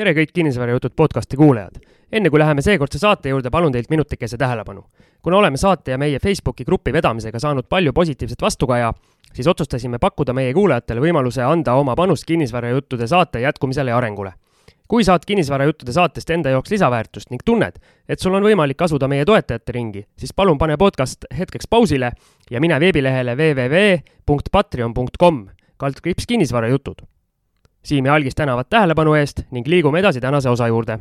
tere kõik Kinnisvarajutud podcasti kuulajad! enne kui läheme seekordse saate juurde, palun teilt minutikese tähelepanu. kuna oleme saate ja meie Facebooki grupi vedamisega saanud palju positiivset vastukaja, siis otsustasime pakkuda meie kuulajatele võimaluse anda oma panust Kinnisvarajuttude saate jätkumisele ja arengule. kui saad Kinnisvarajuttude saatest enda jaoks lisaväärtust ning tunned, et sul on võimalik asuda meie toetajate ringi, siis palun pane podcast hetkeks pausile ja mine veebilehele www.patreon.com kaldkriips kinnisvarajutud Siim ja Algis tänavad tähelepanu eest ning liigume edasi tänase osa juurde.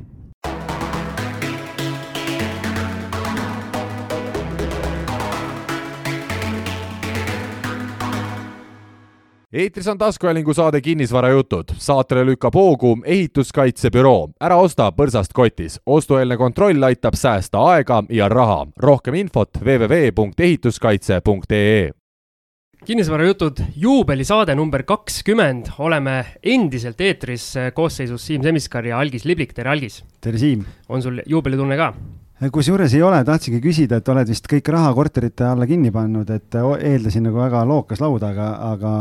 eetris on taskuhäälingu saade Kinnisvarajutud. saatele lükkab hoogu ehituskaitsebüroo. ära osta põrsast kotis. ostueelne kontroll aitab säästa aega ja raha. rohkem infot www.ehituskaitse.ee kinnisvarajutud juubelisaade number kakskümmend, oleme endiselt eetris koosseisus Siim Semiskar ja Algis Liblik, tere Algis! tere Siim! on sul juubelitunne ka? Kusjuures ei ole, tahtsingi küsida, et oled vist kõik raha korterite alla kinni pannud, et eeldasin nagu väga lookas lauda, aga, aga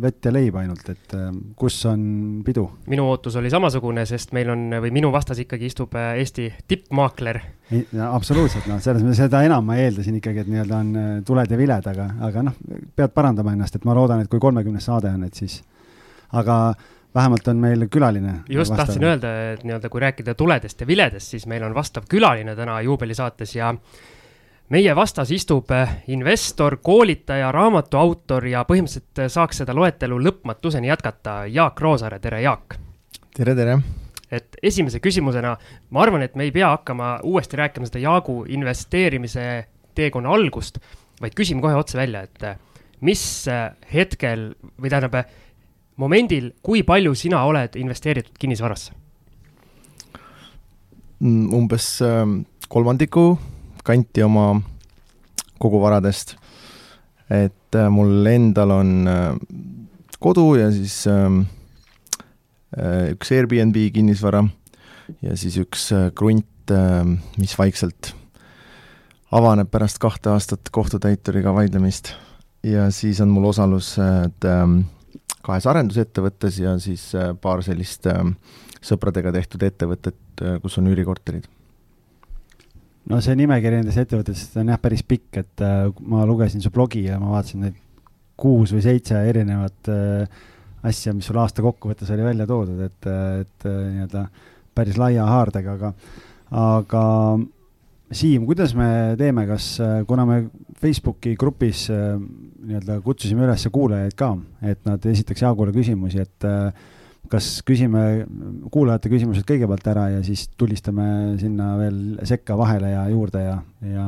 vett ja leib ainult, et äh, kus on pidu? minu ootus oli samasugune, sest meil on, või minu vastas ikkagi istub äh, Eesti tippmaakler. absoluutselt, noh, selles mõttes seda enam ma eeldasin ikkagi, et nii-öelda on äh, tuled ja viled, aga, aga noh, pead parandama ennast, et ma loodan, et kui kolmekümnes saade on, et siis, aga vähemalt on meil külaline. just vastav. tahtsin öelda, et nii-öelda kui rääkida tuledest ja viledest, siis meil on vastav külaline täna juubelisaates ja meie vastas istub eh, investor, koolitaja, raamatuautor ja põhimõtteliselt eh, saaks seda loetelu lõpmatuseni jätkata. Jaak Roosaare, tere Jaak! tere, tere! et esimese küsimusena, ma arvan, et me ei pea hakkama uuesti rääkima seda Jaagu investeerimise teekonna algust, vaid küsime kohe otse välja, et eh, mis hetkel või tähendab, momendil, kui palju sina oled investeeritud kinnisvarasse? Mm, umbes ähm, kolmandiku kanti oma koguvaradest. et äh, mul endal on äh, kodu ja siis ähm, äh, üks Airbnb kinnisvara ja siis üks krunt, ähm, mis vaikselt avaneb pärast kahte aastat kohtutäituriga vaidlemist. ja siis on mul osalused kahes arendusettevõttes ja siis äh, paar sellist äh, sõpradega tehtud ettevõtet, äh, kus on üürikorterid. no see nimekiri nendest ettevõtetest on jah, päris pikk, et ma lugesin su blogi ja ma vaatasin neid kuus või seitse erinevat asja, mis sul aasta kokkuvõttes oli välja toodud, et, et nii-öelda päris laia haardega, aga, aga Siim, kuidas me teeme, kas, kuna me Facebooki grupis äh, nii-öelda kutsusime üles kuulajaid ka, et nad esitaks Jaagule küsimusi, et äh, kas küsime kuulajate küsimused kõigepealt ära ja siis tulistame sinna veel sekka vahele ja juurde ja, ja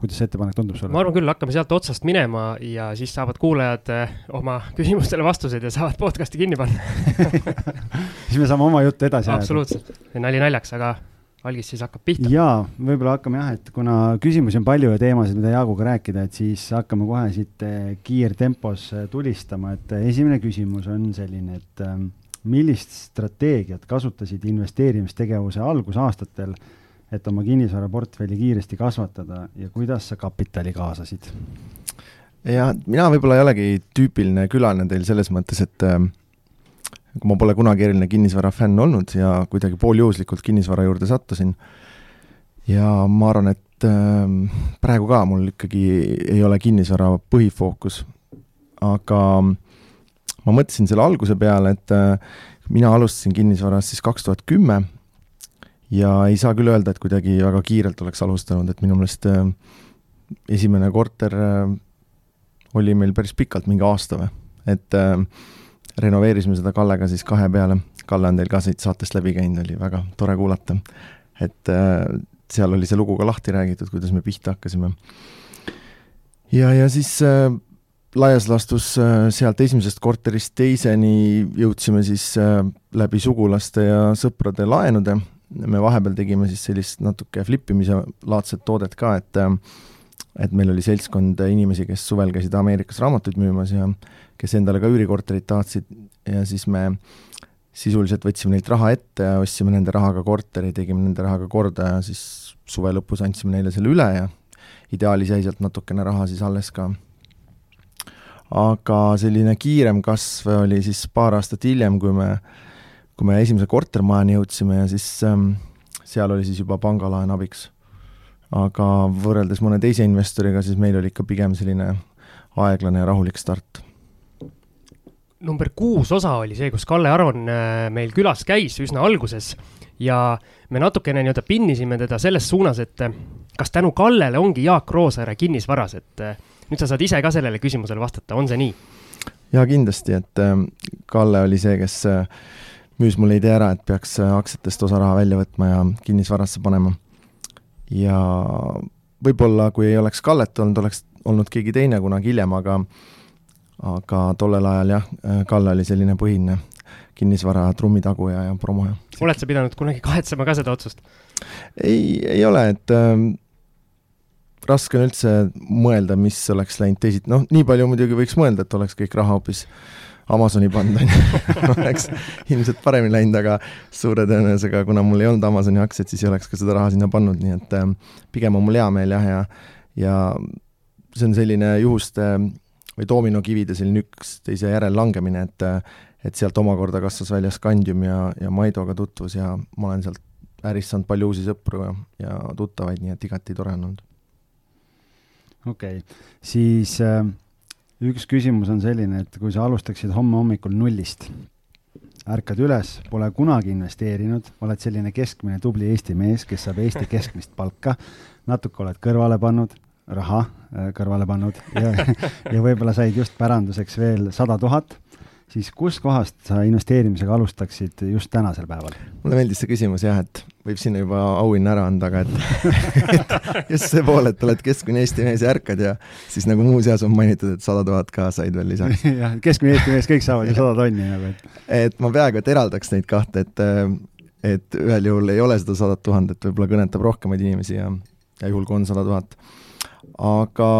kuidas see ettepanek tundub sulle? ma arvan küll, hakkame sealt otsast minema ja siis saavad kuulajad äh, oma küsimustele vastused ja saavad podcast'i kinni panna siis me saame oma juttu edasi ajada. absoluutselt, nali naljaks, aga algis siis hakkab pihta. jaa, võib-olla hakkame jah, et kuna küsimusi on palju ja teemasid, mida Jaaguga rääkida, et siis hakkame kohe siit eh, kiirtempos eh, tulistama, et eh, esimene küsimus on selline, et millist strateegiat kasutasid investeerimistegevuse algusaastatel, et oma kinnisvaraportfelli kiiresti kasvatada ja kuidas sa kapitali kaasasid? jah, mina võib-olla ei olegi tüüpiline külaline teil selles mõttes, et äh, ma pole kunagi eriline kinnisvara fänn olnud ja kuidagi pooljuhuslikult kinnisvara juurde sattusin. ja ma arvan, et äh, praegu ka mul ikkagi ei ole kinnisvara põhifookus, aga ma mõtlesin selle alguse peale, et äh, mina alustasin kinnisvaras siis kaks tuhat kümme ja ei saa küll öelda, et kuidagi väga kiirelt oleks alustanud, et minu meelest äh, esimene korter äh, oli meil päris pikalt, mingi aasta või, et äh, renoveerisime seda Kallega siis kahe peale. Kalle on teil ka siit saatest läbi käinud, oli väga tore kuulata. et äh, seal oli see lugu ka lahti räägitud, kuidas me pihta hakkasime. ja, ja siis äh, laias laastus äh, sealt esimesest korterist teiseni jõudsime siis läbi sugulaste ja sõprade laenude. me vahepeal tegime siis sellist natuke flippimise laadset toodet ka, et et meil oli seltskond inimesi, kes suvel käisid Ameerikas raamatuid müümas ja kes endale ka üürikorterit tahtsid ja siis me sisuliselt võtsime neilt raha ette ja ostsime nende rahaga korteri, tegime nende rahaga korda ja siis suve lõpus andsime neile selle üle ja ideaalis jäi sealt natukene raha siis alles ka. aga selline kiirem kasv oli siis paar aastat hiljem, kui me kui me esimese kortermajani jõudsime ja siis ähm, seal oli siis juba pangalaen abiks. Aga võrreldes mõne teise investoriga, siis meil oli ikka pigem selline aeglane ja rahulik start. number kuus osa oli see, kus Kalle Aron äh, meil külas käis üsna alguses ja me natukene nii-öelda pinnisime teda selles suunas, et äh, kas tänu Kallele ongi Jaak Roosaare kinnisvaras, et äh, nüüd sa saad ise ka sellele küsimusele vastata, on see nii? jaa, kindlasti, et Kalle oli see, kes müüs mulle idee ära, et peaks aktsiatest osa raha välja võtma ja kinnisvarasse panema. Ja võib-olla kui ei oleks Kallet olnud, oleks olnud keegi teine kunagi hiljem, aga aga tollel ajal jah, Kalle oli selline põhiline kinnisvara trummitaguja ja promoja. oled sa pidanud kunagi kahetsema ka seda otsust? ei, ei ole, et äh, raske on üldse mõelda, mis oleks läinud teisiti, noh, nii palju muidugi võiks mõelda, et oleks kõik raha hoopis Amazoni pannud, on ju, oleks ilmselt paremini läinud, aga suure tõenäosusega, kuna mul ei olnud Amazoni aktsiaid, siis ei oleks ka seda raha sinna pannud, nii et äh, pigem on mul hea meel jah, ja ja see on selline juhuste või doominokivide selline üksteise järel langemine, et et sealt omakorda kasvas välja Scandium ja, ja Maidoga tutvus ja ma olen sealt ärist saanud palju uusi sõpru ja, ja tuttavaid, nii et igati tore on olnud. okei okay., siis äh, üks küsimus on selline, et kui sa alustaksid homme hommikul nullist, ärkad üles, pole kunagi investeerinud, oled selline keskmine tubli Eesti mees, kes saab Eesti keskmist palka, natuke oled kõrvale pannud, raha äh, kõrvale pannud ja, ja võib-olla said just päranduseks veel sada tuhat, siis kuskohast sa investeerimisega alustaksid just tänasel päeval? mulle meeldis see küsimus jah, et võib sinna juba auhinna ära anda, aga et, et just see pool, et oled keskmine Eesti mees ja ärkad ja siis nagu muuseas on mainitud, et sada tuhat ka said veel lisaks jah, keskmine Eesti mees, kõik saavad ju sada tonni nagu, et. et ma peaaegu et eraldaks neid kahte, et, et ühel juhul ei ole seda sadat tuhandet, võib-olla kõnetab rohkemaid inimesi ja, ja juhul kui on sada tuhat aga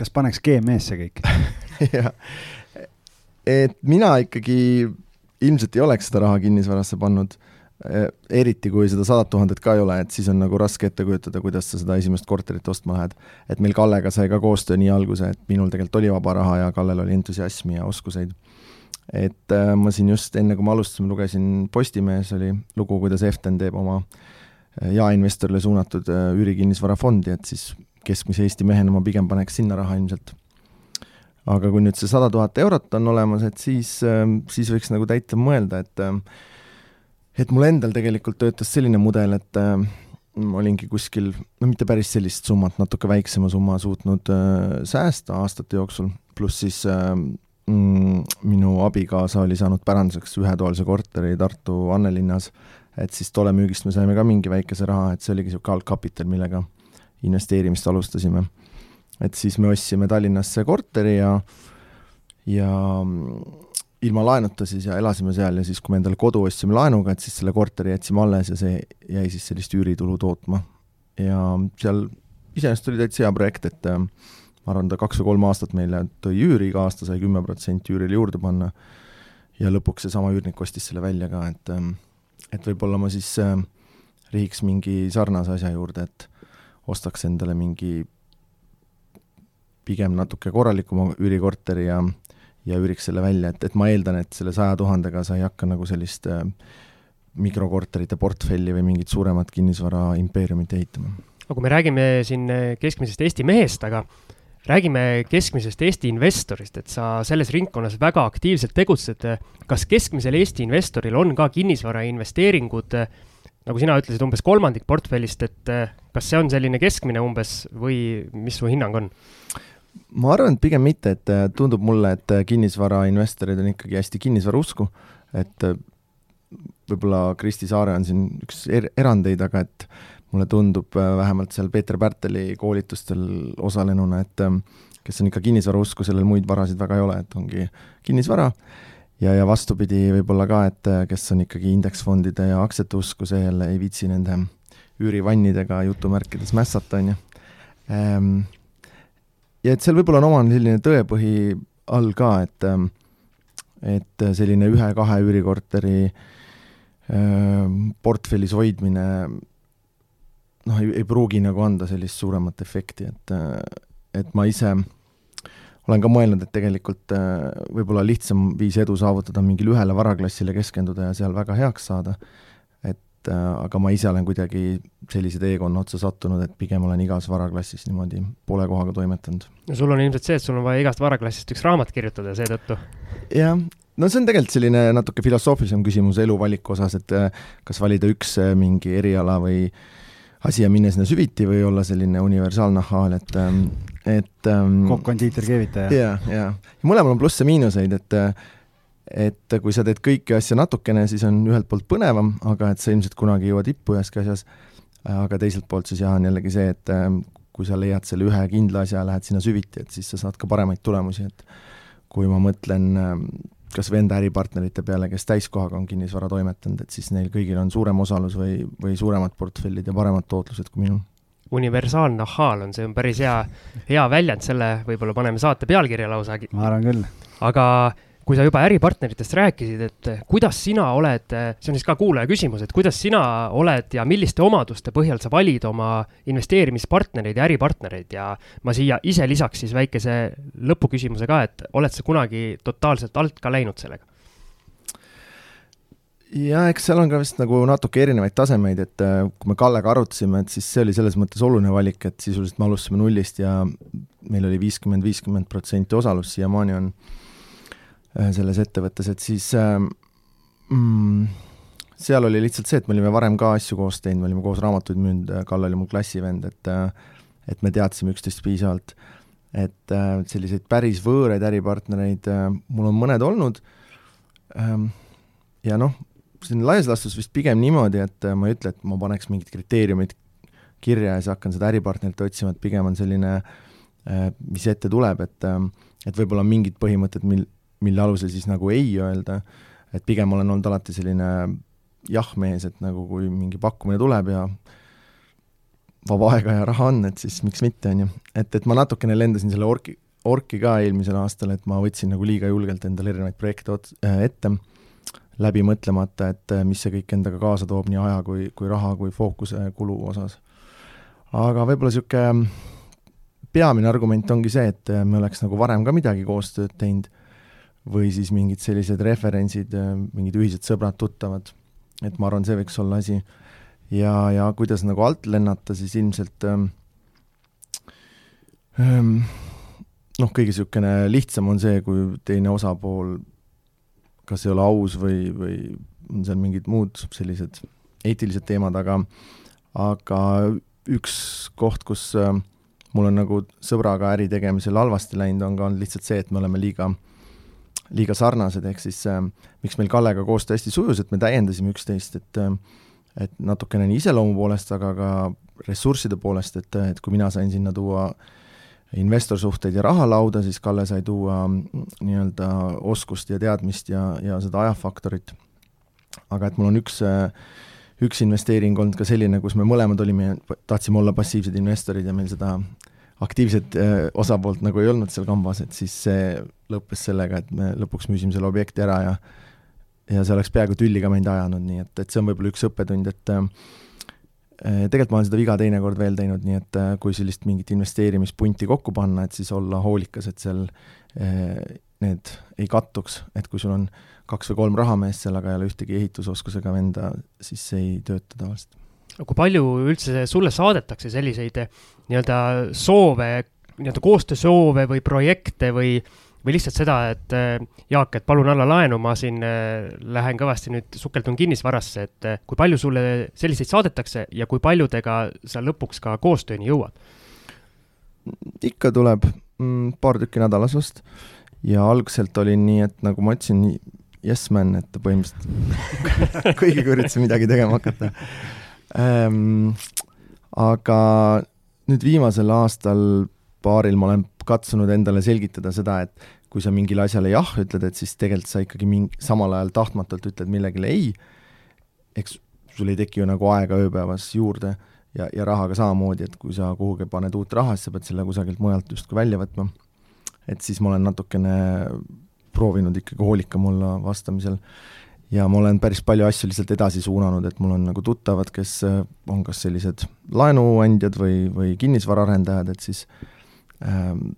kas paneks GME-sse kõik jah, et mina ikkagi ilmselt ei oleks seda raha kinnisvarasse pannud, e, eriti kui seda sadat tuhandet ka ei ole, et siis on nagu raske ette kujutada, kuidas sa seda esimest korterit ostma lähed. et meil Kallega sai ka koostöö nii alguse, et minul tegelikult oli vaba raha ja Kallel oli entusiasmi ja oskuseid. et äh, ma siin just enne, kui me alustasime, lugesin Postimehes oli lugu, kuidas Eften teeb oma äh, jaeinvestorile suunatud üürikinnisvarafondi, et siis keskmise Eesti mehena ma pigem paneks sinna raha ilmselt. Aga kui nüüd see sada tuhat eurot on olemas, et siis, ähm, siis võiks nagu täitsa mõelda, et ähm, et mul endal tegelikult töötas selline mudel, et ma olingi kuskil, no mitte päris sellist summat, natuke väiksema summa suutnud äh, säästa aastate jooksul, pluss siis mm, minu abikaasa oli saanud päranduseks ühetoalise korteri Tartu Annelinnas, et siis tolle müügist me saime ka mingi väikese raha, et see oligi niisugune algkapital, millega investeerimist alustasime. Et siis me ostsime Tallinnasse korteri ja, ja ilma laenuta siis ja elasime seal ja siis, kui me endale kodu ostsime laenuga, et siis selle korteri jätsime alles ja see jäi siis sellist üüritulu tootma. ja seal iseenesest oli täitsa hea projekt, et äh, ma arvan, ta kaks või kolm aastat meile tõi üüri, iga aasta sai kümme protsenti üürile juurde panna ja lõpuks seesama üürnik ostis selle välja ka, et äh, et võib-olla ma siis äh, rihiks mingi sarnase asja juurde, et ostaks endale mingi pigem natuke korralikuma üürikorteri ja, ja üüriks selle välja, et, et ma eeldan, et selle saja tuhandega sa ei hakka nagu sellist äh, mikrokorterite portfelli või mingit suuremat kinnisvara impeeriumit ehitama. aga kui me räägime siin äh, keskmisest Eesti mehest, aga räägime keskmisest Eesti investorist, et sa selles ringkonnas väga aktiivselt tegutsed. kas keskmisel Eesti investoril on ka kinnisvarainvesteeringud äh, nagu sina ütlesid, umbes kolmandik portfellist, et kas see on selline keskmine umbes või mis su hinnang on? Ma arvan, et pigem mitte, et eh, tundub mulle, et eh, kinnisvarainvestorid on ikkagi hästi kinnisvara usku, et võib-olla Kristi Saare on siin üks er erandeid, aga et mulle tundub vähemalt seal Peeter Pärteli koolitustel osalenuna, et kes on ikka kinnisvara usku, sellel muid varasid väga ei ole, et ongi kinnisvara ja, ja vastupidi võib-olla ka, et äh, kes on ikkagi indeksfondide ja aktsiate usku, see jälle ei viitsi nende üürivannidega jutumärkides mässata, on ju. Ja et seal võib-olla on omane selline tõepõhi all ka, et ähm, et selline ühe-kahe üürikorteri ähm, portfellis hoidmine noh, ei, ei pruugi nagu anda sellist suuremat efekti, et äh, et ma ise olen ka mõelnud, et tegelikult äh, võib-olla lihtsam viis edu saavutada on mingile ühele varaklassile keskenduda ja seal väga heaks saada, et äh, aga ma ise olen kuidagi sellise teekonna otsa sattunud, et pigem olen igas varaklassis niimoodi poole kohaga toimetanud. no sul on ilmselt see, et sul on vaja igast varaklassist üks raamat kirjutada seetõttu. jah, no see on tegelikult selline natuke filosoofilisem küsimus eluvaliku osas, et äh, kas valida üks mingi eriala või asi ja minna sinna süviti või olla selline universaalnahaal, et ähm, et ähm, kokk-kondiiter, keevitaja. jaa, jaa. mõlemal on plusse ja miinuseid, et et kui sa teed kõiki asju natukene, siis on ühelt poolt põnevam, aga et sa ilmselt kunagi ei jõua tippu üheski asjas, aga teiselt poolt siis jah, on jällegi see, et ähm, kui sa leiad selle ühe kindla asja ja lähed sinna süviti, et siis sa saad ka paremaid tulemusi, et kui ma mõtlen ähm, kas või enda äripartnerite peale, kes täiskohaga on kinnisvara toimetanud, et siis neil kõigil on suurem osalus või, või suuremad portfellid ja paremad tootlused kui minul universaalne ahhaal on, see on päris hea, hea väljend, selle võib-olla paneme saate pealkirja lausa. ma arvan küll. aga kui sa juba äripartneritest rääkisid, et kuidas sina oled, see on siis ka kuulaja küsimus, et kuidas sina oled ja milliste omaduste põhjal sa valid oma investeerimispartnereid ja äripartnereid ja ma siia ise lisaks siis väikese lõpuküsimuse ka, et oled sa kunagi totaalselt alt ka läinud sellega? ja eks seal on ka vist nagu natuke erinevaid tasemeid, et äh, kui me Kallega arutasime, et siis see oli selles mõttes oluline valik, et sisuliselt me alustasime nullist ja meil oli viiskümmend, viiskümmend protsenti osalus, siiamaani on äh, selles ettevõttes, et siis äh, mm, seal oli lihtsalt see, et me olime varem ka asju koos teinud, me olime koos raamatuid müünud, Kalle oli mul klassivend, et et me teadsime üksteist piisavalt. et selliseid päris võõraid äripartnereid mul on mõned olnud ähm, ja noh, see on laias laastus vist pigem niimoodi, et äh, ma ei ütle, et ma paneks mingid kriteeriumid kirja ja siis hakkan seda äripartnerit otsima, et pigem on selline, äh, mis ette tuleb, et äh, et võib-olla on mingid põhimõtted, mil, mille alusel siis nagu ei öelda, et pigem olen olnud alati selline jah-mees, et nagu kui mingi pakkumine tuleb ja vaba aega ja raha on, et siis miks mitte, on ju. et, et ma natukene lendasin selle orki, orki ka eelmisel aastal, et ma võtsin nagu liiga julgelt endale erinevaid projekte ots-, ette läbi mõtlemata, et äh, mis see kõik endaga kaasa toob nii aja kui, kui raha kui fookuse kulu osas. aga võib-olla niisugune peamine argument ongi see, et äh, me oleks nagu varem ka midagi koostööd teinud või siis mingid sellised referentsid, äh, mingid ühised sõbrad-tuttavad, et ma arvan, see võiks olla asi. ja, ja kuidas nagu alt lennata, siis ilmselt ähm, ähm, noh, kõige niisugune lihtsam on see, kui teine osapool kas ei ole aus või, või on seal mingid muud sellised eetilised teemad, aga aga üks koht, kus äh, mul on nagu sõbraga äri tegemisel halvasti läinud, on ka olnud lihtsalt see, et me oleme liiga, liiga sarnased, ehk siis äh, miks meil Kallega koostöö hästi sujus, et me täiendasime üksteist, et äh, et natukene nii iseloomu poolest, aga ka ressursside poolest, et, et kui mina sain sinna tuua äh, investorsuhteid ja raha lauda, siis Kalle sai tuua mm, nii-öelda oskust ja teadmist ja, ja seda ajafaktorit. aga et mul on üks, üks investeering olnud ka selline, kus me mõlemad olime, tahtsime olla passiivsed investorid ja meil seda aktiivset äh, osapoolt nagu ei olnud seal kambas, et siis see lõppes sellega, et me lõpuks müüsime selle objekti ära ja ja see oleks peaaegu tülli ka meid ajanud, nii et, et see on võib-olla üks õppetund, et äh, Äh, tegelikult ma olen seda viga teinekord veel teinud, nii et äh, kui sellist mingit investeerimispunti kokku panna, et siis olla hoolikas, et seal äh, need ei kattuks, et kui sul on kaks või kolm rahameest seal, aga ei ole ühtegi ehitusoskusega venda, siis see ei tööta tavaliselt. Kui palju üldse sulle saadetakse selliseid nii-öelda soove, nii-öelda koostöösoove või projekte või või lihtsalt seda, et äh, Jaak, et palun alla laenu, ma siin äh, lähen kõvasti nüüd sukeldun kinnisvarasse, et kui palju sulle selliseid saadetakse ja kui paljudega sa lõpuks ka koostööni jõuad? ikka tuleb mm, paar tükki nädalas vast ja algselt oli nii, et nagu ma ütlesin, yes man, et põhimõtteliselt kõigiga üritasin midagi tegema hakata ähm,. aga nüüd viimasel aastal paaril ma olen katsunud endale selgitada seda, et kui sa mingile asjale jah ütled, et siis tegelikult sa ikkagi mingi, samal ajal tahtmatult ütled millegile ei, eks sul ei teki ju nagu aega ööpäevas juurde ja, ja rahaga samamoodi, et kui sa kuhugi paned uut raha, siis sa pead selle kusagilt mujalt justkui välja võtma. et siis ma olen natukene proovinud ikkagi hoolikam olla vastamisel ja ma olen päris palju asju lihtsalt edasi suunanud, et mul on nagu tuttavad, kes on kas sellised laenuandjad või, või kinnisvaraarendajad, et siis ähm,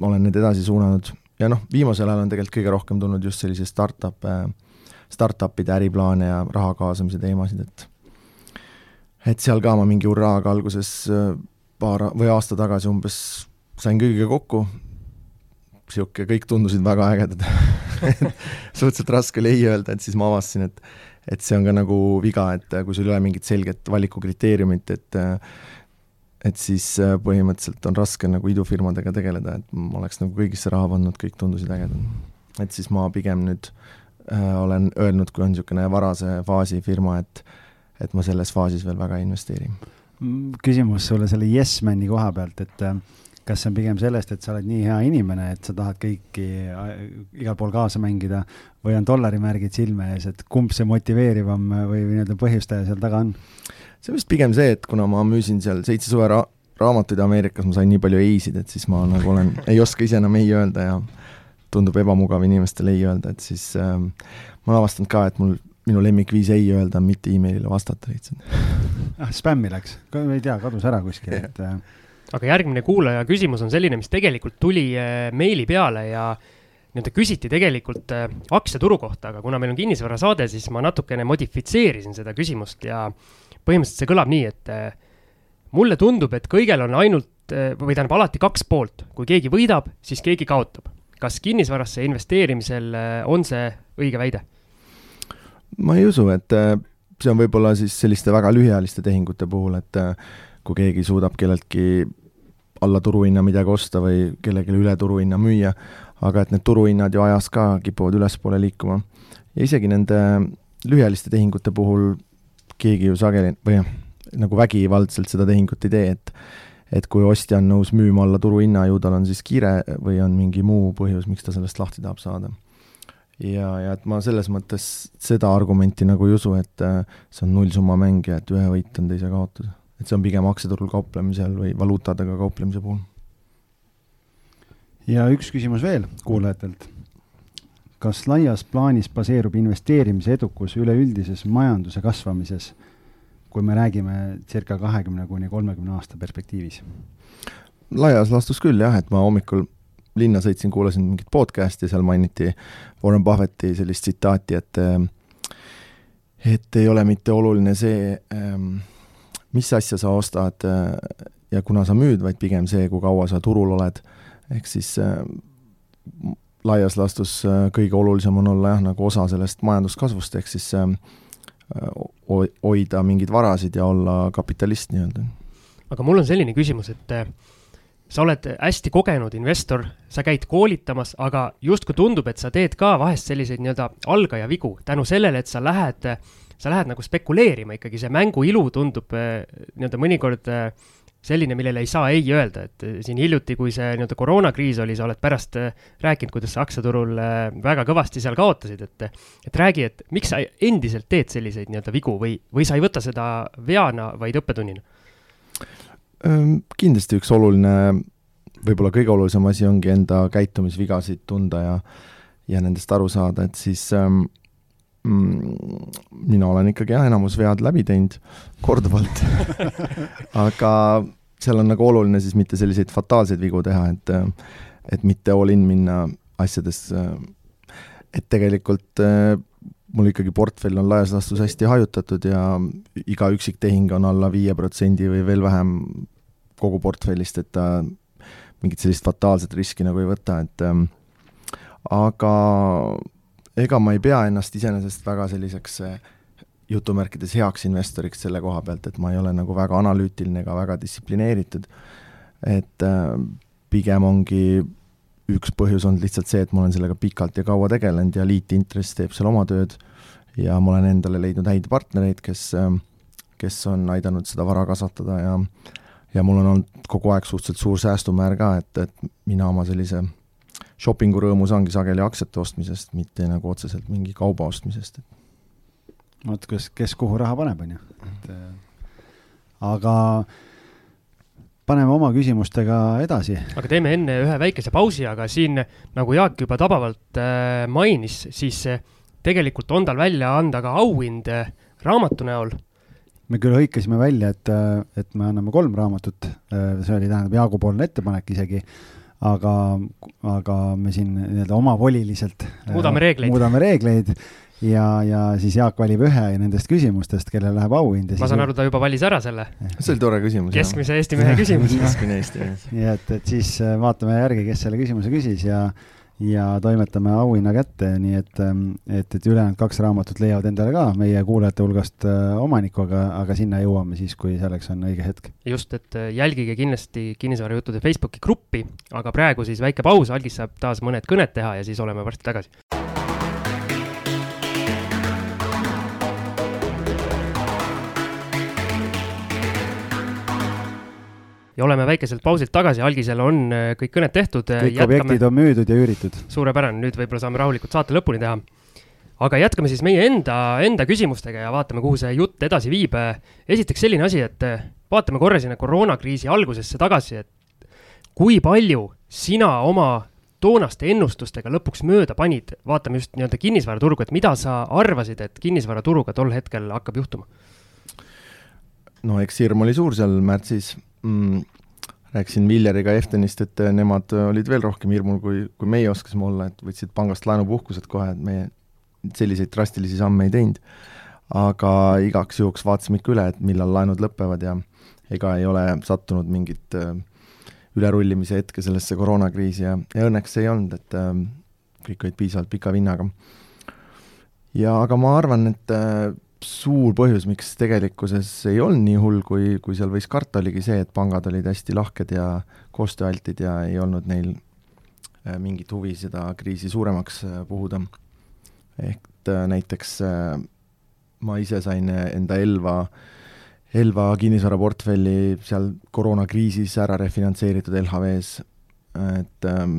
olen need edasi suunanud. Ja noh, viimasel ajal on tegelikult kõige rohkem tulnud just selliseid startup'e, startup'ide äriplaane ja raha kaasamise teemasid, et et seal ka ma mingi hurraaga alguses äh, paar või aasta tagasi umbes sain kõigiga kokku, niisugune, kõik tundusid väga ägedad suhteliselt raske oli ei öelda, et siis ma avastasin, et et see on ka nagu viga, et kui sul ei ole mingit selget valikukriteeriumit, et et siis põhimõtteliselt on raske nagu idufirmadega tegeleda, et ma oleks nagu kõigisse raha pannud, kõik tundusid ägedad. et siis ma pigem nüüd äh, olen öelnud, kui on niisugune varase faasi firma, et et ma selles faasis veel väga ei investeeri. küsimus sulle selle Yes Mani koha pealt, et äh, kas see on pigem sellest, et sa oled nii hea inimene, et sa tahad kõiki äh, igal pool kaasa mängida või on dollarimärgid silme ees, et kumb see motiveerivam või, või nii-öelda põhjustaja seal taga on? see on vist pigem see, et kuna ma müüsin seal seitse suve ra raamatuid Ameerikas, ma sain nii palju ei-sid, et siis ma nagu olen, ei oska ise enam ei öelda ja tundub ebamugav inimestele ei öelda, et siis äh, ma olen avastanud ka, et mul minu lemmikviis ei öelda mitte emailile vastata lihtsalt. ah, spämmi läks, ei tea, kadus ära kuskil, et äh, aga järgmine kuulaja küsimus on selline, mis tegelikult tuli äh, meili peale ja nii-öelda küsiti tegelikult äh, aktsiaturu kohta, aga kuna meil on kinnisvarasaade, siis ma natukene modifitseerisin seda küsimust ja põhimõtteliselt see kõlab nii, et äh, mulle tundub, et kõigel on ainult või tähendab alati kaks poolt, kui keegi võidab, siis keegi kaotab. kas kinnisvarasse investeerimisel on see õige väide? ma ei usu, et see on võib-olla siis selliste väga lühiajaliste tehingute puhul, et kui keegi suudab kelleltki alla turuhinna midagi osta või kellelegi üle turuhinna müüa, aga et need turuhinnad ju ajas ka kipuvad ülespoole liikuma. ja isegi nende lühiajaliste tehingute puhul keegi ju sageli või nagu vägivaldselt seda tehingut ei tee, et et kui ostja on nõus müüma alla turuhinna, ju tal on siis kiire või on mingi muu põhjus, miks ta sellest lahti tahab saada. ja, ja et ma selles mõttes seda argumenti nagu ei usu, et äh, see on nullsumma mäng ja et ühe võit on teise kaotus et see on pigem aktsiaturul kauplemisel või valuutadega kauplemise puhul. ja üks küsimus veel kuulajatelt. kas laias plaanis baseerub investeerimise edukus üleüldises majanduse kasvamises, kui me räägime circa kahekümne kuni kolmekümne aasta perspektiivis? laias laastus küll jah, et ma hommikul linna sõitsin, kuulasin mingit podcast'i, seal mainiti Warren Buffetti sellist tsitaati, et et ei ole mitte oluline see ähm, mis asja sa ostad äh, ja kuna sa müüd, vaid pigem see, kui kaua sa turul oled. ehk siis äh, laias laastus äh, kõige olulisem on olla jah, nagu osa sellest majanduskasvust, ehk siis hoida mingeid varasid ja olla kapitalist nii-öelda. aga mul on selline küsimus, et sa oled hästi kogenud investor, sa käid koolitamas, aga justkui tundub, et sa teed ka vahest selliseid nii-öelda algaja vigu tänu sellele, et sa lähed äh, sa lähed nagu spekuleerima ikkagi, see mängu ilu tundub äh, nii-öelda mõnikord äh, selline, millele ei saa ei öelda, et äh, siin hiljuti, kui see nii-öelda koroonakriis oli, sa oled pärast rääkinud, kuidas sa aktsiaturul väga kõvasti seal kaotasid, et et räägi, et miks sa endiselt teed selliseid nii-öelda vigu või, või sa ei võta seda veana, vaid õppetunnina? Kindlasti üks oluline, võib-olla kõige olulisem asi ongi enda käitumisvigasid tunda ja ja nendest aru saada, et siis ähm, mina olen ikkagi jah, enamus vead läbi teinud korduvalt. Aga seal on nagu oluline siis mitte selliseid fataalseid vigu teha, et et mitte all in minna asjades, et tegelikult mul ikkagi portfell on laias laastus hästi hajutatud ja iga üksik tehing on alla viie protsendi või veel vähem kogu portfellist, et ta mingit sellist fataalset riski nagu ei võta, et aga ega ma ei pea ennast iseenesest väga selliseks eh, jutumärkides heaks investoriks selle koha pealt, et ma ei ole nagu väga analüütiline ega väga distsiplineeritud. et äh, pigem ongi üks põhjus olnud lihtsalt see, et ma olen sellega pikalt ja kaua tegelenud ja liitintress teeb seal oma tööd ja ma olen endale leidnud häid partnereid, kes, äh, kes on aidanud seda vara kasvatada ja ja mul on olnud kogu aeg suhteliselt suur säästumäär ka, et, et mina oma sellise shopping'u rõõmus ongi sageli aktsiate ostmisest, mitte nagu otseselt mingi kauba ostmisest. vot, kes, kes kuhu raha paneb, on ju, et äh, aga paneme oma küsimustega edasi. aga teeme enne ühe väikese pausi, aga siin nagu Jaak juba tabavalt äh, mainis, siis äh, tegelikult on tal välja anda ka auhind äh, raamatu näol. me küll hõikasime välja, et, äh, et me anname kolm raamatut, see oli, tähendab Jaagu poolne ettepanek isegi aga, aga me siin nii-öelda omavoliliselt muudame reegleid. muudame reegleid ja, ja siis Jaak valib ühe nendest küsimustest, kellele läheb auhind. ma saan aru, ta juba valis ära selle. see oli tore küsimus. keskmise Eesti mehe küsimus keskmine Eesti mees. nii et, et siis äh, vaatame järgi, kes selle küsimuse küsis ja, ja toimetame auhinna kätte, nii et, ähm, et, et ülejäänud kaks raamatut leiavad endale ka meie kuulajate hulgast äh, omaniku, aga, aga sinna jõuame siis, kui selleks on õige hetk. just, et äh, jälgige kindlasti Kinnisvarajuttude Facebooki gruppi, aga praegu siis väike paus, Algis saab taas mõned kõned teha ja siis oleme varsti tagasi ja oleme väikeselt pausilt tagasi, algisel on äh, kõik kõned tehtud. Äh, kõik jätkame... objektid on müüdud ja üüritud. suurepärane, nüüd võib-olla saame rahulikult saate lõpuni teha. aga jätkame siis meie enda, enda küsimustega ja vaatame, kuhu see jutt edasi viib. esiteks selline asi, et äh, vaatame korra sinna koroonakriisi algusesse tagasi, et kui palju sina oma toonaste ennustustega lõpuks mööda panid, vaatame just nii-öelda kinnisvaraturgu, et mida sa arvasid, et kinnisvaraturuga tol hetkel hakkab juhtuma? no eks hirm oli suur seal märtsis mm, rääkisin Villeriga Eftenist, et äh, nemad äh, olid veel rohkem hirmul, kui, kui meie oskasime olla, et võtsid pangast laenupuhkused kohe, et meie selliseid drastilisi samme ei teinud. aga igaks juhuks vaatasime ikka üle, et millal laenud lõpevad ja ega ei ole sattunud mingit äh, ülerullimise hetke sellesse koroonakriisi ja, ja õnneks ei olnud, et kõik olid piisavalt pika vinnaga. ja aga ma arvan, et suur põhjus, miks tegelikkuses ei olnud nii hull, kui, kui seal võis karta, oligi see, et pangad olid hästi lahked ja koostööaltid ja ei olnud neil äh, mingit huvi seda kriisi suuremaks äh, puhuda. ehk äh, näiteks ma ise sain enda Elva, Elva kinnisvaraportfelli seal koroonakriisis ära refinantseeritud LHV-s, et ähm,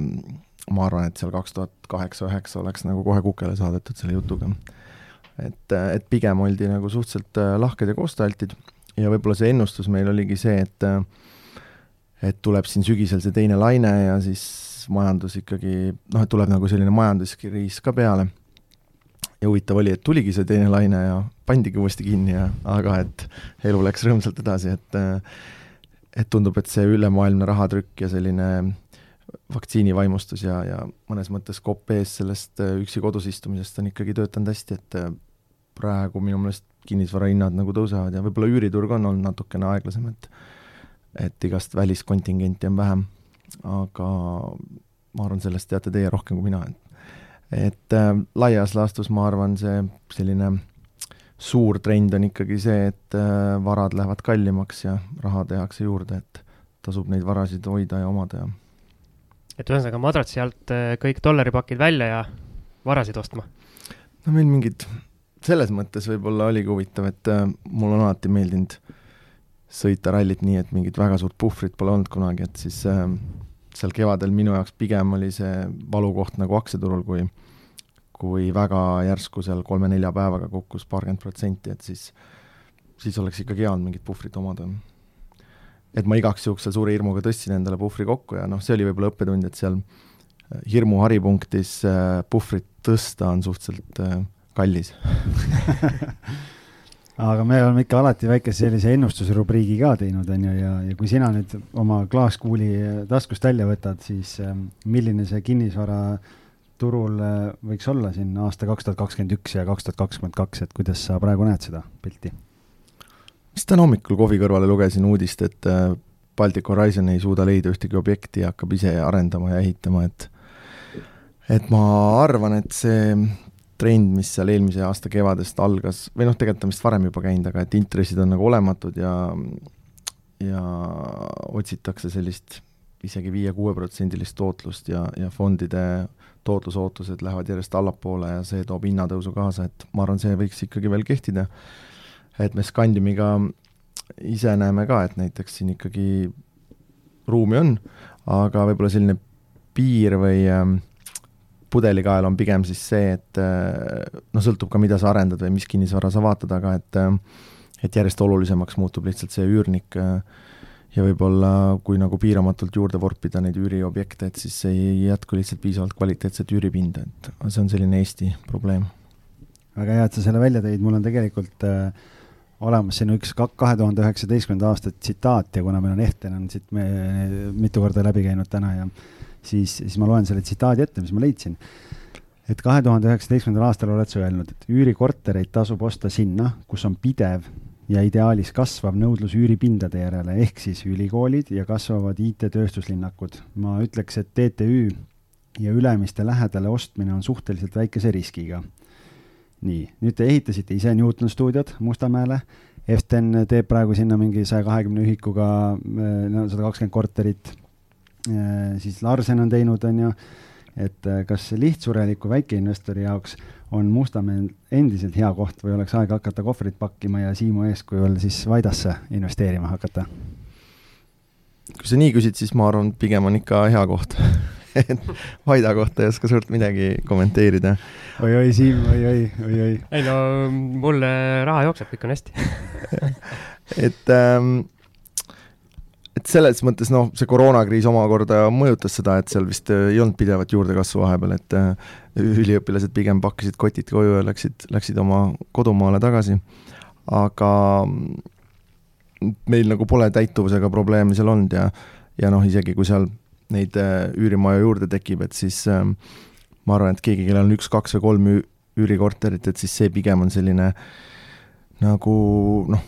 ma arvan, et seal kaks tuhat kaheksa-üheksa oleks nagu kohe kukele saadetud selle jutuga et, et pigem oldi nagu suhteliselt äh, lahked ja koostööaltid ja võib-olla see ennustus meil oligi see, et äh, et tuleb siin sügisel see teine laine ja siis majandus ikkagi, noh, et tuleb nagu selline majanduskriis ka peale. ja huvitav oli, et tuligi see teine laine ja pandigi uuesti kinni ja aga et elu läks rõõmsalt edasi, et äh, et tundub, et see ülemaailmne rahatrükk ja selline vaktsiinivaimustus ja, ja mõnes mõttes kopp ees sellest üksi kodus istumisest on ikkagi töötanud hästi, et praegu minu meelest kinnisvarahinnad nagu tõusevad ja võib-olla üüriturg on olnud natukene aeglasem, et et igast väliskontingenti on vähem, aga ma arvan, sellest teate teie rohkem kui mina, et et äh, laias laastus ma arvan, see selline suur trend on ikkagi see, et äh, varad lähevad kallimaks ja raha tehakse juurde, et tasub neid varasid hoida ja omada ja et ühesõnaga madratsi alt äh, kõik dollaripakid välja ja varasid ostma? no meil mingid selles mõttes võib-olla oligi huvitav, et äh, mul on alati meeldinud sõita rallit nii, et mingit väga suurt puhvrit pole olnud kunagi, et siis äh, seal kevadel minu jaoks pigem oli see valukoht nagu aktsiaturul, kui kui väga järsku seal kolme-nelja päevaga kukkus paarkümmend protsenti, et siis, siis oleks ikkagi hea olnud mingit puhvrit omada. et ma igaks juhuks seal suure hirmuga tõstsin endale puhvri kokku ja noh, see oli võib-olla õppetund, et seal äh, hirmu haripunktis puhvrit tõsta on suhteliselt äh, kallis aga me oleme ikka alati väikese sellise ennustusrubriigi ka teinud, on ju, ja, ja kui sina nüüd oma klaaskuuli taskust välja võtad, siis ähm, milline see kinnisvara turul äh, võiks olla siin aasta kaks tuhat kakskümmend üks ja kaks tuhat kakskümmend kaks, et kuidas sa praegu näed seda pilti? just täna hommikul kohvi kõrvale lugesin uudist, et äh, Baltic Horizon ei suuda leida ühtegi objekti ja hakkab ise arendama ja ehitama, et et ma arvan, et see trend, mis seal eelmise aasta kevadest algas, või noh, tegelikult on vist varem juba käinud, aga et intressid on nagu olematud ja ja otsitakse sellist isegi viie-kuueprotsendilist tootlust ja, ja fondide tootlusootused lähevad järjest allapoole ja see toob hinnatõusu kaasa, et ma arvan, see võiks ikkagi veel kehtida. et me Scandiumiga ise näeme ka, et näiteks siin ikkagi ruumi on, aga võib-olla selline piir või äh, pudelikael on pigem siis see, et noh, sõltub ka, mida sa arendad või mis kinnisvara sa vaatad, aga et et järjest olulisemaks muutub lihtsalt see üürnik ja võib-olla kui nagu piiramatult juurde vorpida neid üüriobjekte, et siis ei jätku lihtsalt piisavalt kvaliteetset üüripinda, et see on selline Eesti probleem. väga hea, et sa selle välja tõid, mul on tegelikult äh, olemas siin üks kahe tuhande üheksateistkümnenda aasta tsitaat ja kuna meil on Ehten on siit me mitu korda läbi käinud täna ja siis, siis ma loen selle tsitaadi ette, mis ma leidsin. et kahe tuhande üheksateistkümnendal aastal oled sa öelnud, et üürikortereid tasub osta sinna, kus on pidev ja ideaalis kasvav nõudlus üüripindade järele, ehk siis ülikoolid ja kasvavad IT-tööstuslinnakud. ma ütleks, et TTÜ ja Ülemiste lähedale ostmine on suhteliselt väikese riskiga. Nii, nüüd te ehitasite ise Newton stuudiod Mustamäele Eften teeb praegu sinna mingi saja kahekümne ühikuga no sada kakskümmend korterit. siis Larsen on teinud, on ju, et äh, kas lihtsureliku väikeinvestori jaoks on Mustamäe endiselt hea koht või oleks aeg hakata kohvrit pakkima ja Siimu eeskujul siis Vaidasse investeerima hakata? kui sa nii küsid, siis ma arvan, pigem on ikka hea koht Vaida kohta ei oska suurt midagi kommenteerida oi,. oi-oi, Siim oi,, oi-oi, oi-oi. ei no mul raha jookseb, kõik on hästi et ähm, et selles mõttes noh, see koroonakriis omakorda mõjutas seda, et seal vist äh, ei olnud pidevat juurdekasvu vahepeal, et äh, üliõpilased pigem pakkisid kotid koju ja läksid, läksid oma kodumaale tagasi. aga mm, meil nagu pole täituvusega probleeme seal olnud ja, ja noh, isegi kui seal neid äh, üürimaju juurde tekib, et siis ähm, ma arvan, et keegi, kellel on üks, kaks või kolm üürikorterit, et siis see pigem on selline nagu noh,